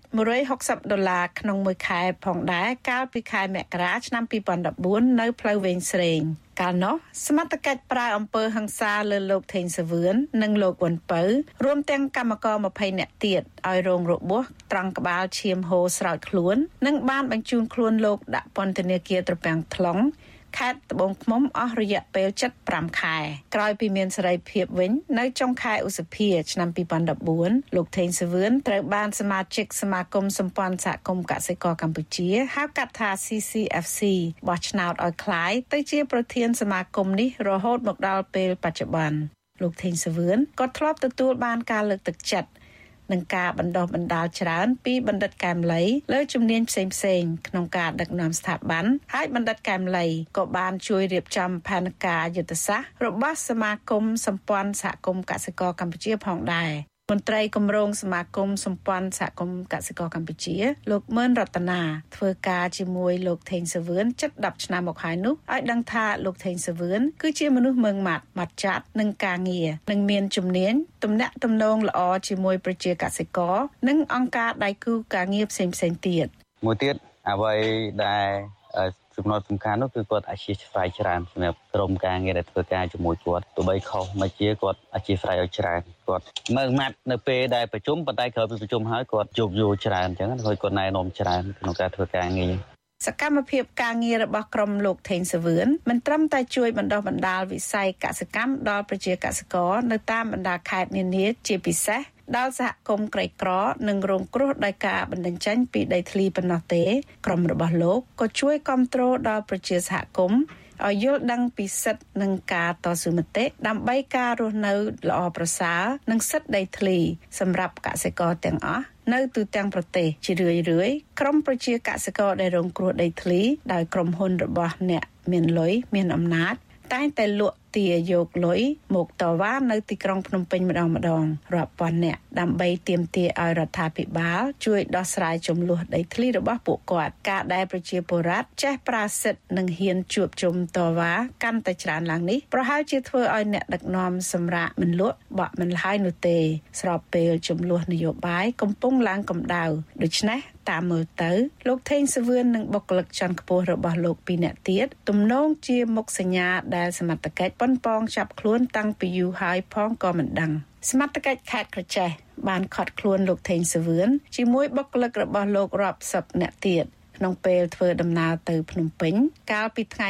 160ដុល្លារក្នុងមួយខែផងដែរកាលពីខែមករាឆ្នាំ2014នៅផ្លូវវែងស្រេងកាលនោះសមត្ថកិច្ចប្រើអំពើហិង្សាលើលោកថេងសវឿននិងលោកវុនពៅរួមទាំងកម្មករ20នាក់ទៀតឲ្យរងរបួសត្រង់ក្បាលឈាមហូរស្រោចខ្លួន និងបានបញ្ជូនខ្លួនលោកដាក់ពន្ធនាគារត្រពាំង tlong ខេត្តត្បូងឃ្មុំអស់រយៈពេល75ខែក្រោយពីមានសេរីភាពវិញនៅចុងខែឧសភាឆ្នាំ2014លោកថេងសវឿនត្រូវបានសមាជិកសមាគមសម្ព័ន្ធសហគមន៍កសិករកម្ពុជាហៅកាត់ថា CCFC បោះឆ្នោតឲ្យคล้ายទៅជាប្រធានសមាគមនេះរហូតមកដល់ពេលបច្ចុប្បន្នលោកថេងសវឿនក៏ធ្លាប់ទទួលបានការលើកទឹកចិត្ត និងការបណ្ដុះបណ្ដាលច្រើនពីបណ្ឌិតកែមលីលើជំនាញផ្សេងផ្សេងក្នុងការដឹកនាំស្ថាប័នហើយបណ្ឌិតកែមលីក៏បានជួយរៀបចំផែនការយុទ្ធសាស្ត្ររបស់សមាគមសម្ព័ន្ធសហគមន៍កសិករកម្ពុជាផងដែរ មន្ត្រីគម្រោងសមាគមសម្ព័ន្ធសហគមន៍កសិករកម្ពុជា លោកមឿនរតនាធ្វើការជាមួយលោកថេងសវឿនជិត10ឆ្នាំមកហើយនោះឲ្យដឹងថាលោកថេងសវឿនគឺជាមនុស្សម៉ឺងម៉ាត់ម៉ត់ចាត់នឹងការងារនិងមានជំនាញទំនាក់ទំនងល្អជាមួយប្រជាកសិករនិងអង្គការដៃគូការងារផ្សេងៗទៀតមួយទៀតអ្វីដែល ចំណុចសំខាន់នោះគឺគាត់អធិស្ឋានច្រើនសម្រាប់ក្រុមការងារដែលធ្វើការជាមួយគាត់ទោះបីខុសមកជាគាត់អធិស្ឋានឲ្យច្រើនគាត់មើលម៉ាត់នៅពេលដែលប្រជុំប៉ុន្តែក្រោយពីប្រជុំហើយគាត់ជោគយល់ច្រើនអញ្ចឹងហើយគាត់ណែនាំច្រើនក្នុងការធ្វើការងារសកម្មភាពការងាររបស់ក្រុមលោកថេងសវឿនមិនត្រឹមតែជួយបណ្ដុះបណ្ដាលវិស័យកសិកម្មដល់ប្រជាកសិករនៅតាមបណ្ដាខេត្តនានាជាពិសេស ដល់សហគមន៍ក្រីក្រ និងរងគ្រោះដោយការបណ្ដឹងចេញពីដីធ្លីប៉ុណ្ណោះទេក្រុមរបស់លោកក៏ជួយគ្រប់គ្រងដល់ប្រជាសហគមន៍ឲ្យយល់ដឹងពីសិទ្ធិនិងការតស៊ូមតិដើម្បីការរស់នៅល្អប្រសើរនិងសិទ្ធិដីធ្លី សម្រាប់កសិករទាំងអស់នៅទូទាំងប្រទេសជារឿយៗក្រុមប្រជាកសិករដែលរងគ្រោះដីធ្លីដោយក្រុមហ៊ុនរបស់អ្នកមានលុយមានអំណាច តែងតែលក់ទាយកលុយមកតវ៉ានៅទីក្រុងភ្នំពេញម្ដងម្ដងរាប់ពាន់នាក់ដើម្បីទាមទារឲ្យរដ្ឋាភិបាលជួយដោះស្រាយចំនួនដីធ្លីរបស់ពួកគាត់ការដែលប្រជាពលរដ្ឋចេះប្រាសិទ្ធនិងហ៊ានជួបជុំតវ៉ាកាន់តែច្រើនឡើងនេះប្រហែលជាធ្វើឲ្យអ្នកដឹកនាំសម្រាប់មិនលក់បក់មិនហើយនោះទេ ស្របពេលចំនួននយោបាយកំពុងឡើងកម្ដៅដូច្នេះ តាមមើលទៅលោកថេងសវឿននិងបុគ្គលិកជាន់ខ្ពស់របស់លោកពីរនាក់ទៀតទំនងជាមុខសញ្ញាដែលសមត្ថកិច្ចប៉ុនប៉ងចាប់ខ្លួនតាំងពីយូរហើយផងក៏មិនដឹងសមត្ថកិច្ចខេត្តក្រចេះបានខត់ខ្លួនលោកថេងសវឿនជាមួយបុគ្គលិករបស់លោករាប់សិបនាក់ទៀតក្នុងពេលធ្វើដំណើរទៅភ្នំពេញ កាលពីថ្ងៃ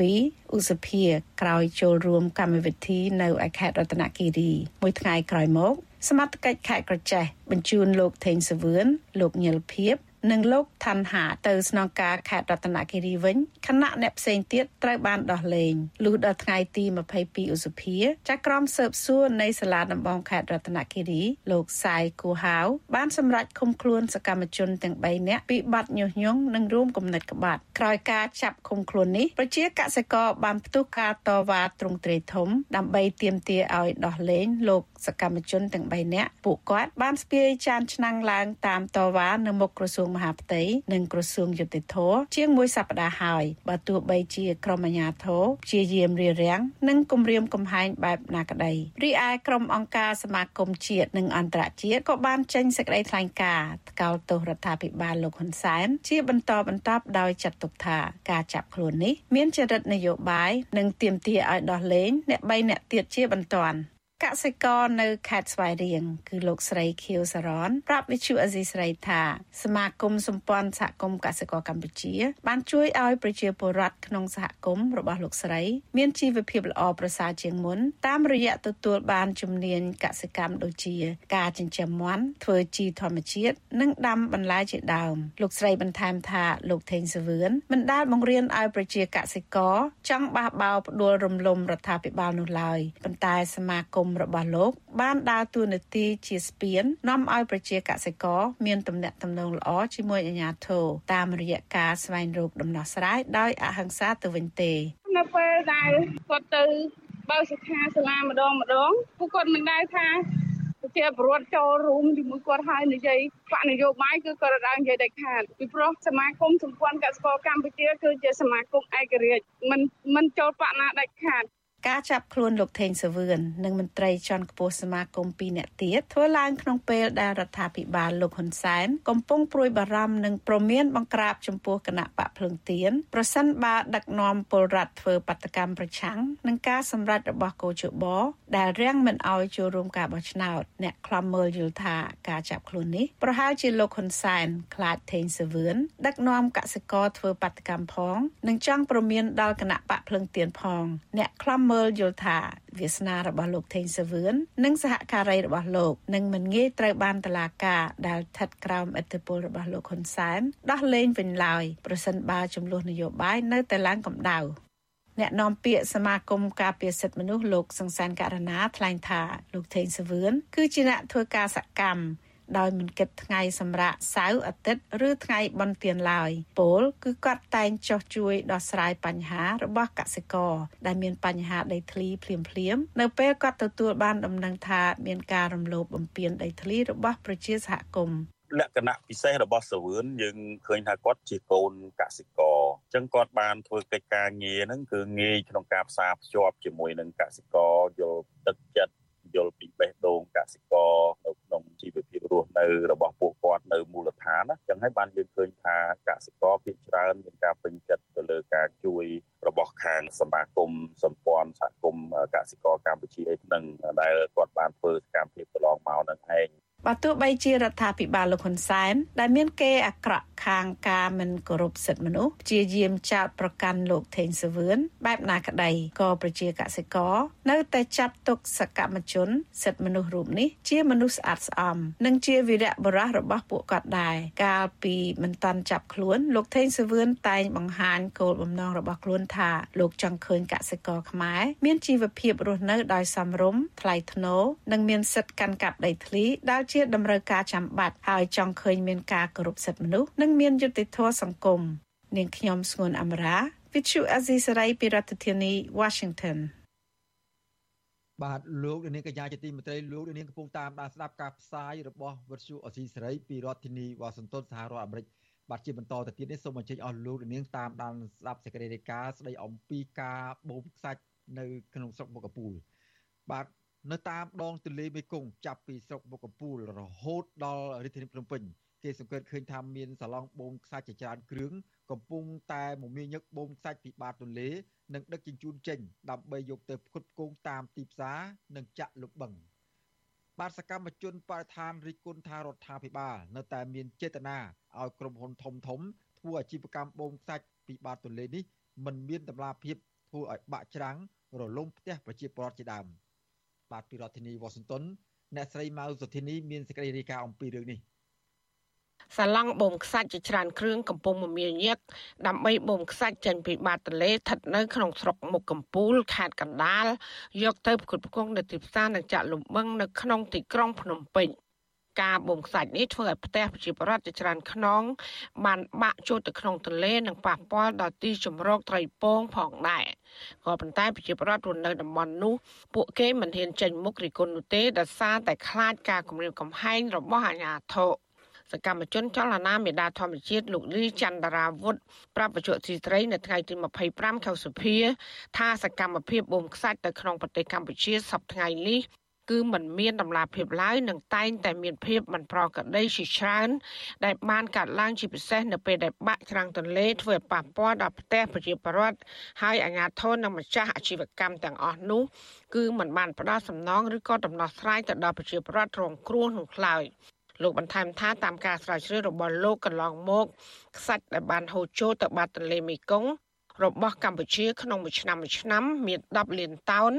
17ឧសភាក្រោយចូលរួមកម្មវិធីនៅឯខេត្តរតនគិរីមួយថ្ងៃក្រោយមក សមត្ថកិច្ចខេត្តក្រចេះបញ្ជូនលោកថេងសវឿនលោកញិលភៀបនិងលោកឋានហាទៅស្នងការខេត្តរតនគិរីវិញខណៈអ្នកផ្សេងទៀតត្រូវបានដោះលែងលុះដល់ថ្ងៃទី22ឧសភាចាក់ក្រុមស៊ើបសួរនៃសាលាដំបងខេត្តរតនគិរីលោកសាយគូហាវបានសម្រេចឃុំខ្លួនសកម្មជនទាំង3នាក់ពីបទញុះញង់និងរួមគំនិតក្បត់ក្រោយការចាប់ឃុំខ្លួននេះប្រជាកសិករបានផ្ទុះការតវ៉ាទ្រង់ទ្រាយធំដើម្បីទាមទារឲ្យដោះលែងលោក សកម្មជនទាំង3នាក់ពួកគាត់បានស្ពាយចានឆ្នាំងឡើងតាមតវ៉ានៅមុខក្រសួងមហាផ្ទៃនិងក្រសួងយុតិធធជាងមួយសប្តាហ៍ហើយបើទោះបីជាក្រុមអាជ្ញាធរព្យាយាមរារាំងនិងគំរាមកំហែងបែបណាក្តីរីឯក្រុមអង្គការសមាគមជាតិនិងអន្តរជាតិក៏បានចេញសេចក្តីថ្លែងការណ៍ថ្កោលទោសរដ្ឋាភិបាលលោកហ៊ុនសែនជាបន្តបន្ទាប់ដោយចាត់ទុកថាការចាប់ខ្លួននេះមានចរិតនយោបាយនិងទាមទារឲ្យដោះលែងអ្នក3អ្នកទៀតជាបន្ទាន់ កសិករនៅខេត្តស្វាយរៀងគឺលោកស្រីខៀវសារ៉នប្រាប់វិទ្យុអេស៊ីស្រីថាសមាគមសម្ព័ន្ធសហគមន៍កសិករកម្ពុជា បានជួយឲ្យប្រជាពលរដ្ឋក្នុងសហគមន៍របស់លោកស្រី មានជីវភាពល្អប្រសើរជាងមុនតាមរយៈទទួលបានជំនាញកសិកម្មដូចជា ការចិញ្ចឹមមាន់ធ្វើជីធម្មជាតិនិងដាំបន្លែជាដើមលោកស្រីបន្ថែមថាលោកថេងសវឿនមិនដែលបង្រៀនឲ្យប្រជាកសិករចង់បះបោរផ្ដួលរំលំរដ្ឋាភិបាលនោះឡើយប៉ុន្តែសមាគមរបស់លោក បានដើរតួនាទីជាស្ពាននាំឲ្យប្រជាកសិករមានទំនាក់ទំនងល្អជាមួយអាជ្ញាធរតាមរយៈការស្វែងរកដំណោះស្រាយដោយអហិង្សាទៅវិញទេនៅពេលដែលគាត់ទៅបើសិក្ខាសាលាម្ដងម្ដងពួកគាត់មិនដែលថាជាប្រវត្តិចូលរួមជាមួយគាត់ហើយនិយាយបកនយោបាយគឺគាត់រដើនិយាយដាច់ខាតពីព្រោះសមាគមសម្ព័ន្ធកសិករកម្ពុជាគឺជាសមាគមឯករាជ្យមិនមិនចូលបកណាដាច់ខាត ការចាប់ខ្លួនលោកថេងសវឿននិងមន្ត្រីជាន់ខ្ពស់សមាគម2នាក់ទៀតធ្វើឡើងក្នុងពេលដែលរដ្ឋាភិបាលលោកហ៊ុនសែនកំពុងព្រួយបារម្ភនិងប្រមានបង្ក្រាបចំពោះគណៈបកភ្លឹងទៀនប្រសិនបើដឹកនាំពលរដ្ឋធ្វើបាតកម្មប្រឆាំងនឹងការសម្រេចរបស់កោជបដែលរាំងមិនអោយចូលរួមការបោះឆ្នោតអ្នកខ្លំមើលយល់ថាការចាប់ខ្លួននេះប្រហែលជាលោកហ៊ុនសែនខ្លាចថេងសវឿនដឹកនាំកសិករធ្វើបាតកម្មផងនិងចង់ប្រមានដល់គណៈបកភ្លឹងទៀនផងអ្នកខ្លំមើលយល់ថាវាសនារបស់លោកថេងសវឿននិងសហការីរបស់លោកនឹងមិនងាយត្រូវបានតឡាការដែលស្ថិតក្រោមឥទ្ធិពលរបស់លោកហ៊ុនសែនដោះលែងវិញឡើយប្រសិនបើចំនួននយោបាយនៅតែឡើងកម្ដៅអ្នកនាំពាក្យសមាគមការពារសិទ្ធិមនុស្សលោកសង្សានករណាថ្លែងថាលោកថេងសវឿនគឺជាអ្នកធ្វើការសកម្ម ដោយមិនគិតថ្ងៃសម្រាប់សៅរ៍អាទិត្យឬថ្ងៃបុណ្យទានឡើយពលគឺគាត់តែងចោះជួយដោះស្រាយបញ្ហារបស់កសិករដែលមានបញ្ហាដីធ្លីភ្លាមភ្លាមនៅពេលគាត់ទទួលបានដំណឹងថាមានការរំលោភបំពានដីធ្លីរបស់ប្រជាសហគមន៍លក្ខណៈពិសេសរបស់សាវឿនយើងឃើញថាគាត់ជាកូនកសិករអញ្ចឹងគាត់បានធ្វើកិច្ចការងារហ្នឹងគឺងាយក្នុងការផ្សារភ្ជាប់ជាមួយនឹងកសិករយល់ទឹកចិត្តយល់ពីបេះដូងកសិករនៅក្នុងជីវភាព រស់នៅរបស់ពួកគាត់នៅមូលដ្ឋានណាចឹងហើយបានយើងឃើញថាកសិករភាគច្រើនមានការពេញចិត្តទៅលើការជួយរបស់ខាងសមាគមសម្ព័ន្ធសហគមន៍កសិករកម្ពុជានឹងដែលគាត់បានធ្វើសកម្មភាពកន្លងមកនឹងឯង បើទោះបីជារដ្ឋាភិបាលលោកហ៊ុនសែនដែលមានគេអាក្រក់ខាងការមិនគោរពសិទ្ធិមនុស្សជាយាមចោតប្រកាន់លោកថេងសវឿនបែបណាក្តីក៏ប្រជាកសិករនៅតែចាត់ទុកសកម្មជន សិទ្ធិមនុស្សរូបនេះជាមនុស្សស្អាតស្អំនិងជាវីរៈបុរសរបស់ពួកគាត់ដែរកាលពីមិនតាន់ចាប់ខ្លួនលោកថេងសវឿនតែងបង្ហាញគោលបំណងរបស់ខ្លួនថាលោកចង់ឃើញកសិករខ្មែរមានជីវភាពរស់នៅដោយសមរម្យថ្លៃថ្នូរនិងមានសិទ្ធិកាន់កាប់ដីធ្លីដែលជាតម្រូវការចាំបាច់ហើយចង់ឃើញមានការគោរពសិទ្ធិមនុស្សនិងមានយុត្តិធម៌សង្គមនាងខ្ញុំស្ងួនអមរា Vichu Azisaray ពីរដ្ឋធានី Washington បាទលោកនាងកញ្ញាជាទីមេត្រីលោកនាងកំពុងតាមដានស្ដាប់ការផ្សាយរបស់វិទ្យុអស៊ីសេរីពីរដ្ឋធានីវ៉ាស៊ីនតោនសហរដ្ឋអាមេរិកបាទជាបន្តទៅទៀតនេះសូមអញ្ជើញអស់លោកនាងតាមដានស្ដាប់សេចក្តីរាយការណ៍ស្ដីអំពីការបូមខ្សាច់នៅក្នុងស្រុកមុខកពូលបាទ នៅតាមដងទន្លេមេគង្គចាប់ពីស្រុកមុខកពូលរហូតដល់រាជធានីភ្នំពេញគេសង្កេតឃើញថាមានសាឡង់បូមខ្សាច់ជាច្រើនគ្រឿងកំពុងតែមមាញឹកបូមខ្សាច់ពីបាតទន្លេនិងដឹកជញ្ជូនចេញដើម្បីយកទៅផ្គត់ផ្គង់តាមទីផ្សារនិងចាក់លុបបឹងបាទសកម្មជនបរិស្ថានរិះគន់ថារដ្ឋាភិបាលនៅតែមានចេតនាឲ្យក្រុមហ៊ុនធំធំធ្វើអាជីវកម្មបូមខ្សាច់ពីបាតទន្លេនេះមិនមានតម្លាភាពធ្វើឲ្យបាក់ច្រាំងរលំផ្ទះប្រជាពលរដ្ឋជាដើម បាទពីរដ្ឋធានីវ៉ាស៊ីនតោនអ្នកស្រីម៉ៅសុធីនីមានសេចក្តីរាយការណ៍អំពីរឿងនេះសាឡង់បូមខ្សាច់ជាច្រើនគ្រឿងកំពុងមមាញឹកដើម្បីបូមខ្សាច់ចេញពីបាតទន្លេស្ថិតនៅក្នុងស្រុកមុខកំពូលខេត្តកណ្ដាលយកទៅផ្គត់ផ្គង់នៅទីផ្សារនិងចាក់លំបឹងនៅក្នុងទីក្រុងភ្នំពេញ ការបូមខ្សាច់នេះធ្វើឲ្យផ្ទះប្រជាពលរដ្ឋជាច្រើនខ្នងបានបាក់ចូលទៅក្នុងទន្លេនិងប៉ះពាល់ដល់ទីជម្រកត្រីពងផងដែរក៏ប៉ុន្តែប្រជាពលរដ្ឋរស់នៅតំបន់នោះពួកគេមិនហ៊ានចេញមុខរិះគន់នោះទេដោយសារតែខ្លាចការគំរាមកំហែងរបស់អាជ្ញាធរសកម្មជនចលនាមេដាធម្មជាតិលោកលីចន្ទរាវុធប្រាប់បច្ចុប្បន្នទីត្រីនៅថ្ងៃទី25ខែសុភាថាសកម្មភាពបូមខ្សាច់ទៅក្នុងប្រទេសកម្ពុជាសប្តាហ៍ថ្ងៃនេះ គឺมันមានតម្លាភាពឡើយនឹងតែងតែមានភាពមិនប្រក្រតីជាច្រើនដែលបានកាត់ឡើងជាពិសេសនៅពេលដែលបាក់ច្រាំងទន្លេធ្វើឲ្យប៉ះពាល់ដល់ផ្ទះប្រជាពលរដ្ឋហើយអាជ្ញាធរនិងម្ចាស់អាជីវកម្មទាំងអស់នោះគឺมันបានផ្ដល់សំណងឬក៏ដំណោះស្រាយទៅដល់ប្រជាពលរដ្ឋរងគ្រោះនោះឡើយលោកបន្ថែមថាតាមការស្រាវជ្រាវរបស់លោកកន្លងមកខ្សាច់ដែលបានហូរចូលទៅបាតទន្លេមេគង្គរបស់កម្ពុជាក្នុងមួយឆ្នាំមួយឆ្នាំមាន10លានតោន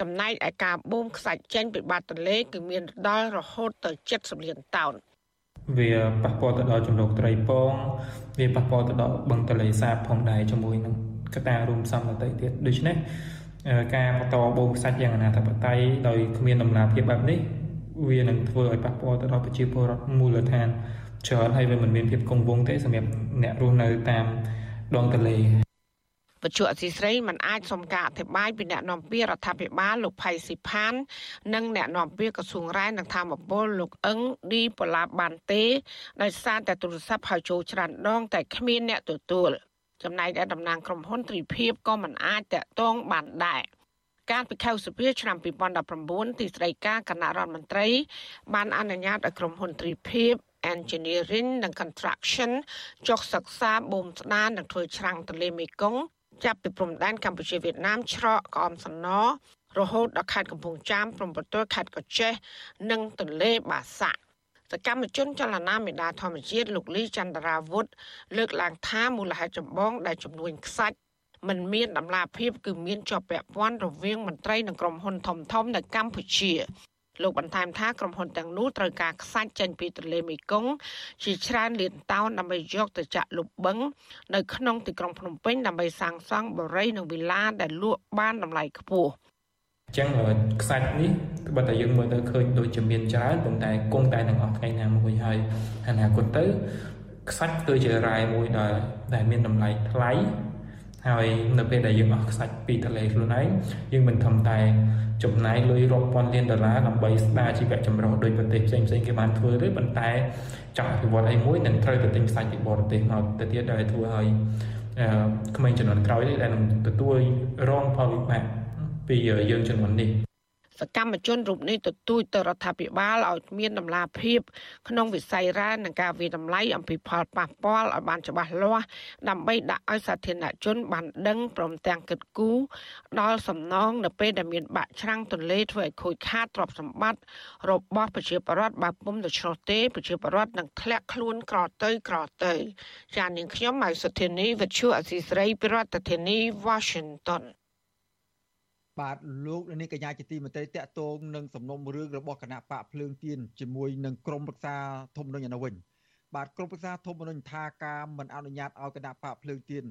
ចំណែកឯការបូមខ្សាច់ចេញពីបាតទន្លេគឺមានដល់រហូតទៅ70លានតោនវាប៉ះពាល់ទៅដល់ចំនួនត្រីពង វាប៉ះពាល់ទៅដល់បឹងទន្លេសាបផងដែរជាមួយនឹងកត្តារួមផ្សំដទៃទៀតដូច្នេះការបន្តបូមខ្សាច់យ៉ាងអនាធបត័យដោយគ្មានដំណាភាពបែបនេះវានឹងធ្វើឲ្យប៉ះពាល់ទៅដល់ប្រជាពលរដ្ឋមូលដ្ឋានច្រើនហើយវាមិនមានភាពគង់វង្សទេសម្រាប់អ្នករស់នៅតាមដងទន្លេ បច្ចុប្បន្នអសីស្រីមិនអាចសុំការអធិប្បាយពីអ្នកនាំពាក្យរដ្ឋាភិបាលលោកផៃស៊ីផាន និងអ្នកនាំពាក្យក្រសួងរ៉ែនិងធម្មពលលោកអឹងឌីប៉ូឡាបានទេដោយសារតែទូរស័ព្ទហៅចូលច្រើនដង តែគ្មានអ្នកទទួលចំណែកឯតំណាងក្រុមហ៊ុនទ្រីភិបក៏មិនអាចតាក់ទងបានដែរកាលពីខែសុភាឆ្នាំ2019ទីស្តីការគណៈរដ្ឋមន្ត្រី បានអនុញ្ញាតឲ្យក្រុមហ៊ុនទ្រីភិប Engineering និង Construction ចុះសិក្សាបូមស្ដារនិងធ្វើច្រាំងទន្លេមេគង្គ ចាប់ពីព្រំដែនកម្ពុជាវៀតណាមច្រកក្អមសណរហូតដល់ខេត្តកំពង់ចាមព្រំប្រទល់ខេត្តកោះចេះនិងទន្លេបាសាក់សកម្មជនចលនាមេដាធម្មជាតិលោកលីចន្ទរាវុធលើកឡើងថាមូលហេតុចម្បងដែលចំនួនខ្សាច់មិនមានតម្លាភាពគឺមានជាប់ពាក់ព័ន្ធរវាងមន្ត្រីនិងក្រុមហ៊ុនធំៗនៅកម្ពុជា លោកបន្ថែមថាក្រុមហ៊ុនទាំងនោះត្រូវការខ្សាច់ចេញពីទន្លេមេគង្គជាច្រើនលានតោនដើម្បីយកទៅចាក់លុបបឹងនៅក្នុងទីក្រុងភ្នំពេញដើម្បីសាងសង់បរិយានិងវិឡាដែលលក់បានតម្លៃខ្ពស់អញ្ចឹងខ្សាច់នេះបើតែយើងមើលទៅឃើញដូចជាមានច្រើនប៉ុន្តែគង់តែនឹងអស់ថ្ងៃណាមួយហើយអនាគតទៅខ្សាច់គឺជារ៉ែមួយដែលដែលមានតម្លៃថ្លៃ ហើយនៅពេលដែលយើងអស់ខ្សាច់ពីទន្លេខ្លួនឯងយើងមិនធំតែចំណាយលុយរាប់ពាន់លានដុល្លារដើម្បីស្ដារជីវៈចម្រុះដោយប្រទេសផ្សេងៗគេបានធ្វើទេប៉ុន្តែចង់អភិវឌ្ឍអីមួយនឹងត្រូវទៅទិញខ្សាច់ពីបរទេសមកទៅទៀតដែលធ្វើឲ្យក្មេងជំនាន់ក្រោយដែលនឹងទទួលរងផលវិបាកពីយើងជំនាន់នេះស កម្មជនរូបនេះទទូចទៅរដ្ឋាភិបាលឲ្យមានដំណាភាពក្នុងវិស័យរ៉ែនិងការវិតម្លៃអំពីផលប៉ះពាល់ឲ្យបានច្បាស់លាស់ដើម្បីដាក់ឲ្យសាធារណជនបានដឹងព្រមទាំងគិតគូរដល់សំណងនៅពេលដែលមានបាក់ច្រាំងទន្លេធ្វើឲ្យខូចខាតទ្រព្យសម្បត្តិរបស់ប្រជាពលរដ្ឋបើពុំដូច្នោះទេប្រជាពលរដ្ឋនឹងធ្លាក់ខ្លួនក្រទៅក្រទៅចាននាងខ្ញុំម៉ៃសុធានីវិទ្យុអសីស្រីប្រធានាធិបតី Washington បាទលោកនាងកញ្ញាជាទីមេត្រីតកតងនឹងសំណុំរឿងរបស់គណៈបកភ្លើងទៀនជាមួយនឹងក្រមប្រឹក្សាធម្មនុញ្ញនៅវិញបាទក្រមប្រឹក្សាធម្មនុញ្ញថាការមិនអនុញ្ញាតឲ្យគណៈបកភ្លើងទៀន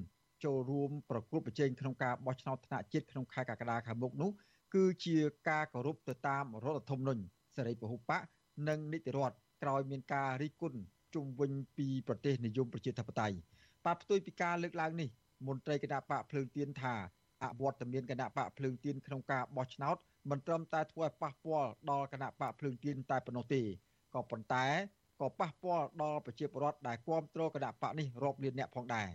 ចូលរួមប្រគល់ប្រជែងក្នុងការបោះឆ្នោតថ្នាក់ជាតិក្នុងខែកក្កដាខាងមុខនោះគឺជាការគោរពទៅតាមរដ្ឋធម្មនុញ្ញសេរីពហុបកនិងនីតិរដ្ឋក្រោយមានការរិះគន់ជុំវិញពីប្រទេសនិយមប្រជាធិបតេយ្យបាទផ្ទុយពីការលើកឡើងនេះមន្ត្រីគណៈបកភ្លើងទៀនថា អវត្តមានគណៈបកភ្លើងទៀនក្នុងការបោះឆ្នោតមិនត្រឹមតែធ្វើឲ្យប៉ះពាល់ដល់គណៈបកភ្លើងទៀនតែប៉ុណ្ណោះទេក៏ប៉ុន្តែក៏ប៉ះពាល់ដល់ប្រជាពលរដ្ឋដែលគ្រប់គ្រងគណៈបកនេះរាប់លានអ្នកផងដែរ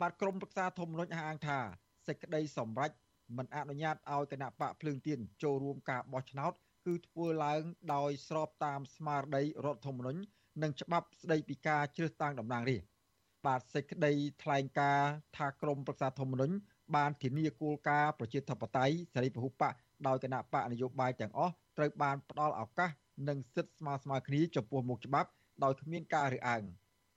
បាទក្រមប្រឹក្សាធម្មនុញ្ញអះអាងថាសេចក្តីសម្រេចមិនអនុញ្ញាតឲ្យគណៈបកភ្លើងទៀនចូលរួមការបោះឆ្នោតគឺធ្វើឡើងដោយស្របតាមស្មារតីរដ្ឋធម្មនុញ្ញនិងច្បាប់ស្តីពីការជ្រើសតាំងតំណាងរាស្ត្របាទសេចក្តីថ្លែងការណ៍ថាក្រមប្រឹក្សាធម្មនុញ្ញ បានធានាគោលការណ៍ប្រជាធិបតេយ្យសេរីពហុបកដោយគណៈបកនយោបាយទាំងអស់ត្រូវបានផ្ដល់ឱកាសនិងសិទ្ធិស្មើស្មើគ្នាចំពោះមុខច្បាប់ដោយគ្មានការរើសអើង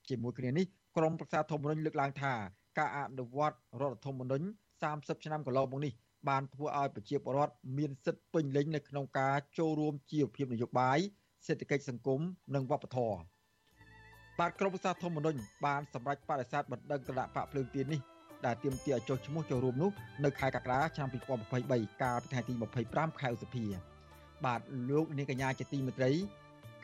ជាមួយគ្នានេះក្រមប្រឹក្សាធម្មនុញ្ញលើកឡើងថាការអនុវត្តរដ្ឋធម្មនុញ្ញ30ឆ្នាំកន្លងមកនេះបានធ្វើឲ្យប្រជាពលរដ្ឋមានសិទ្ធិពេញលេញនៅក្នុងការចូលរួមជីវភាពនយោបាយសេដ្ឋកិច្ចសង្គមនិងវប្បធម៌បាទក្រមប្រសាធម្មនុញ្ញបានសម្រេចបដិសេធបណ្ដឹងគណៈបកភ្លើងទៀននេះ ដែលទាមទារឲ្យចុះឈ្មោះចូលរួមនោះនៅខែកក្កដាឆ្នាំ2023កាលពីថ្ងៃទី25ខែឧសភាបាទលោកនាងកញ្ញាជាទីមេត្រី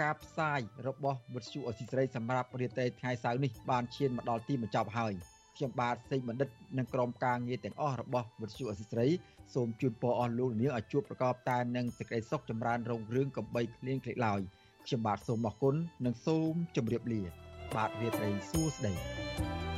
ការផ្សាយរបស់វិទ្យុអស៊ីសេរីសម្រាប់រាត្រីថ្ងៃសៅរ៍នេះបានឈានមកដល់ទីបញ្ចប់ហើយខ្ញុំបាទសេកបណ្ឌិតនិងក្រុមការងារទាំងអស់របស់វិទ្យុអស៊ីសេរីសូមជូនពរអស់លោកនាងឲ្យជួបប្រកបតែនឹងសេចក្តីសុខចម្រើនរុងរឿងកំបីគ្លៀងគ្លេឡើយខ្ញុំបាទសូមអរគុណនិងសូមជម្រាបលា បាទរាត្រីសួស្តី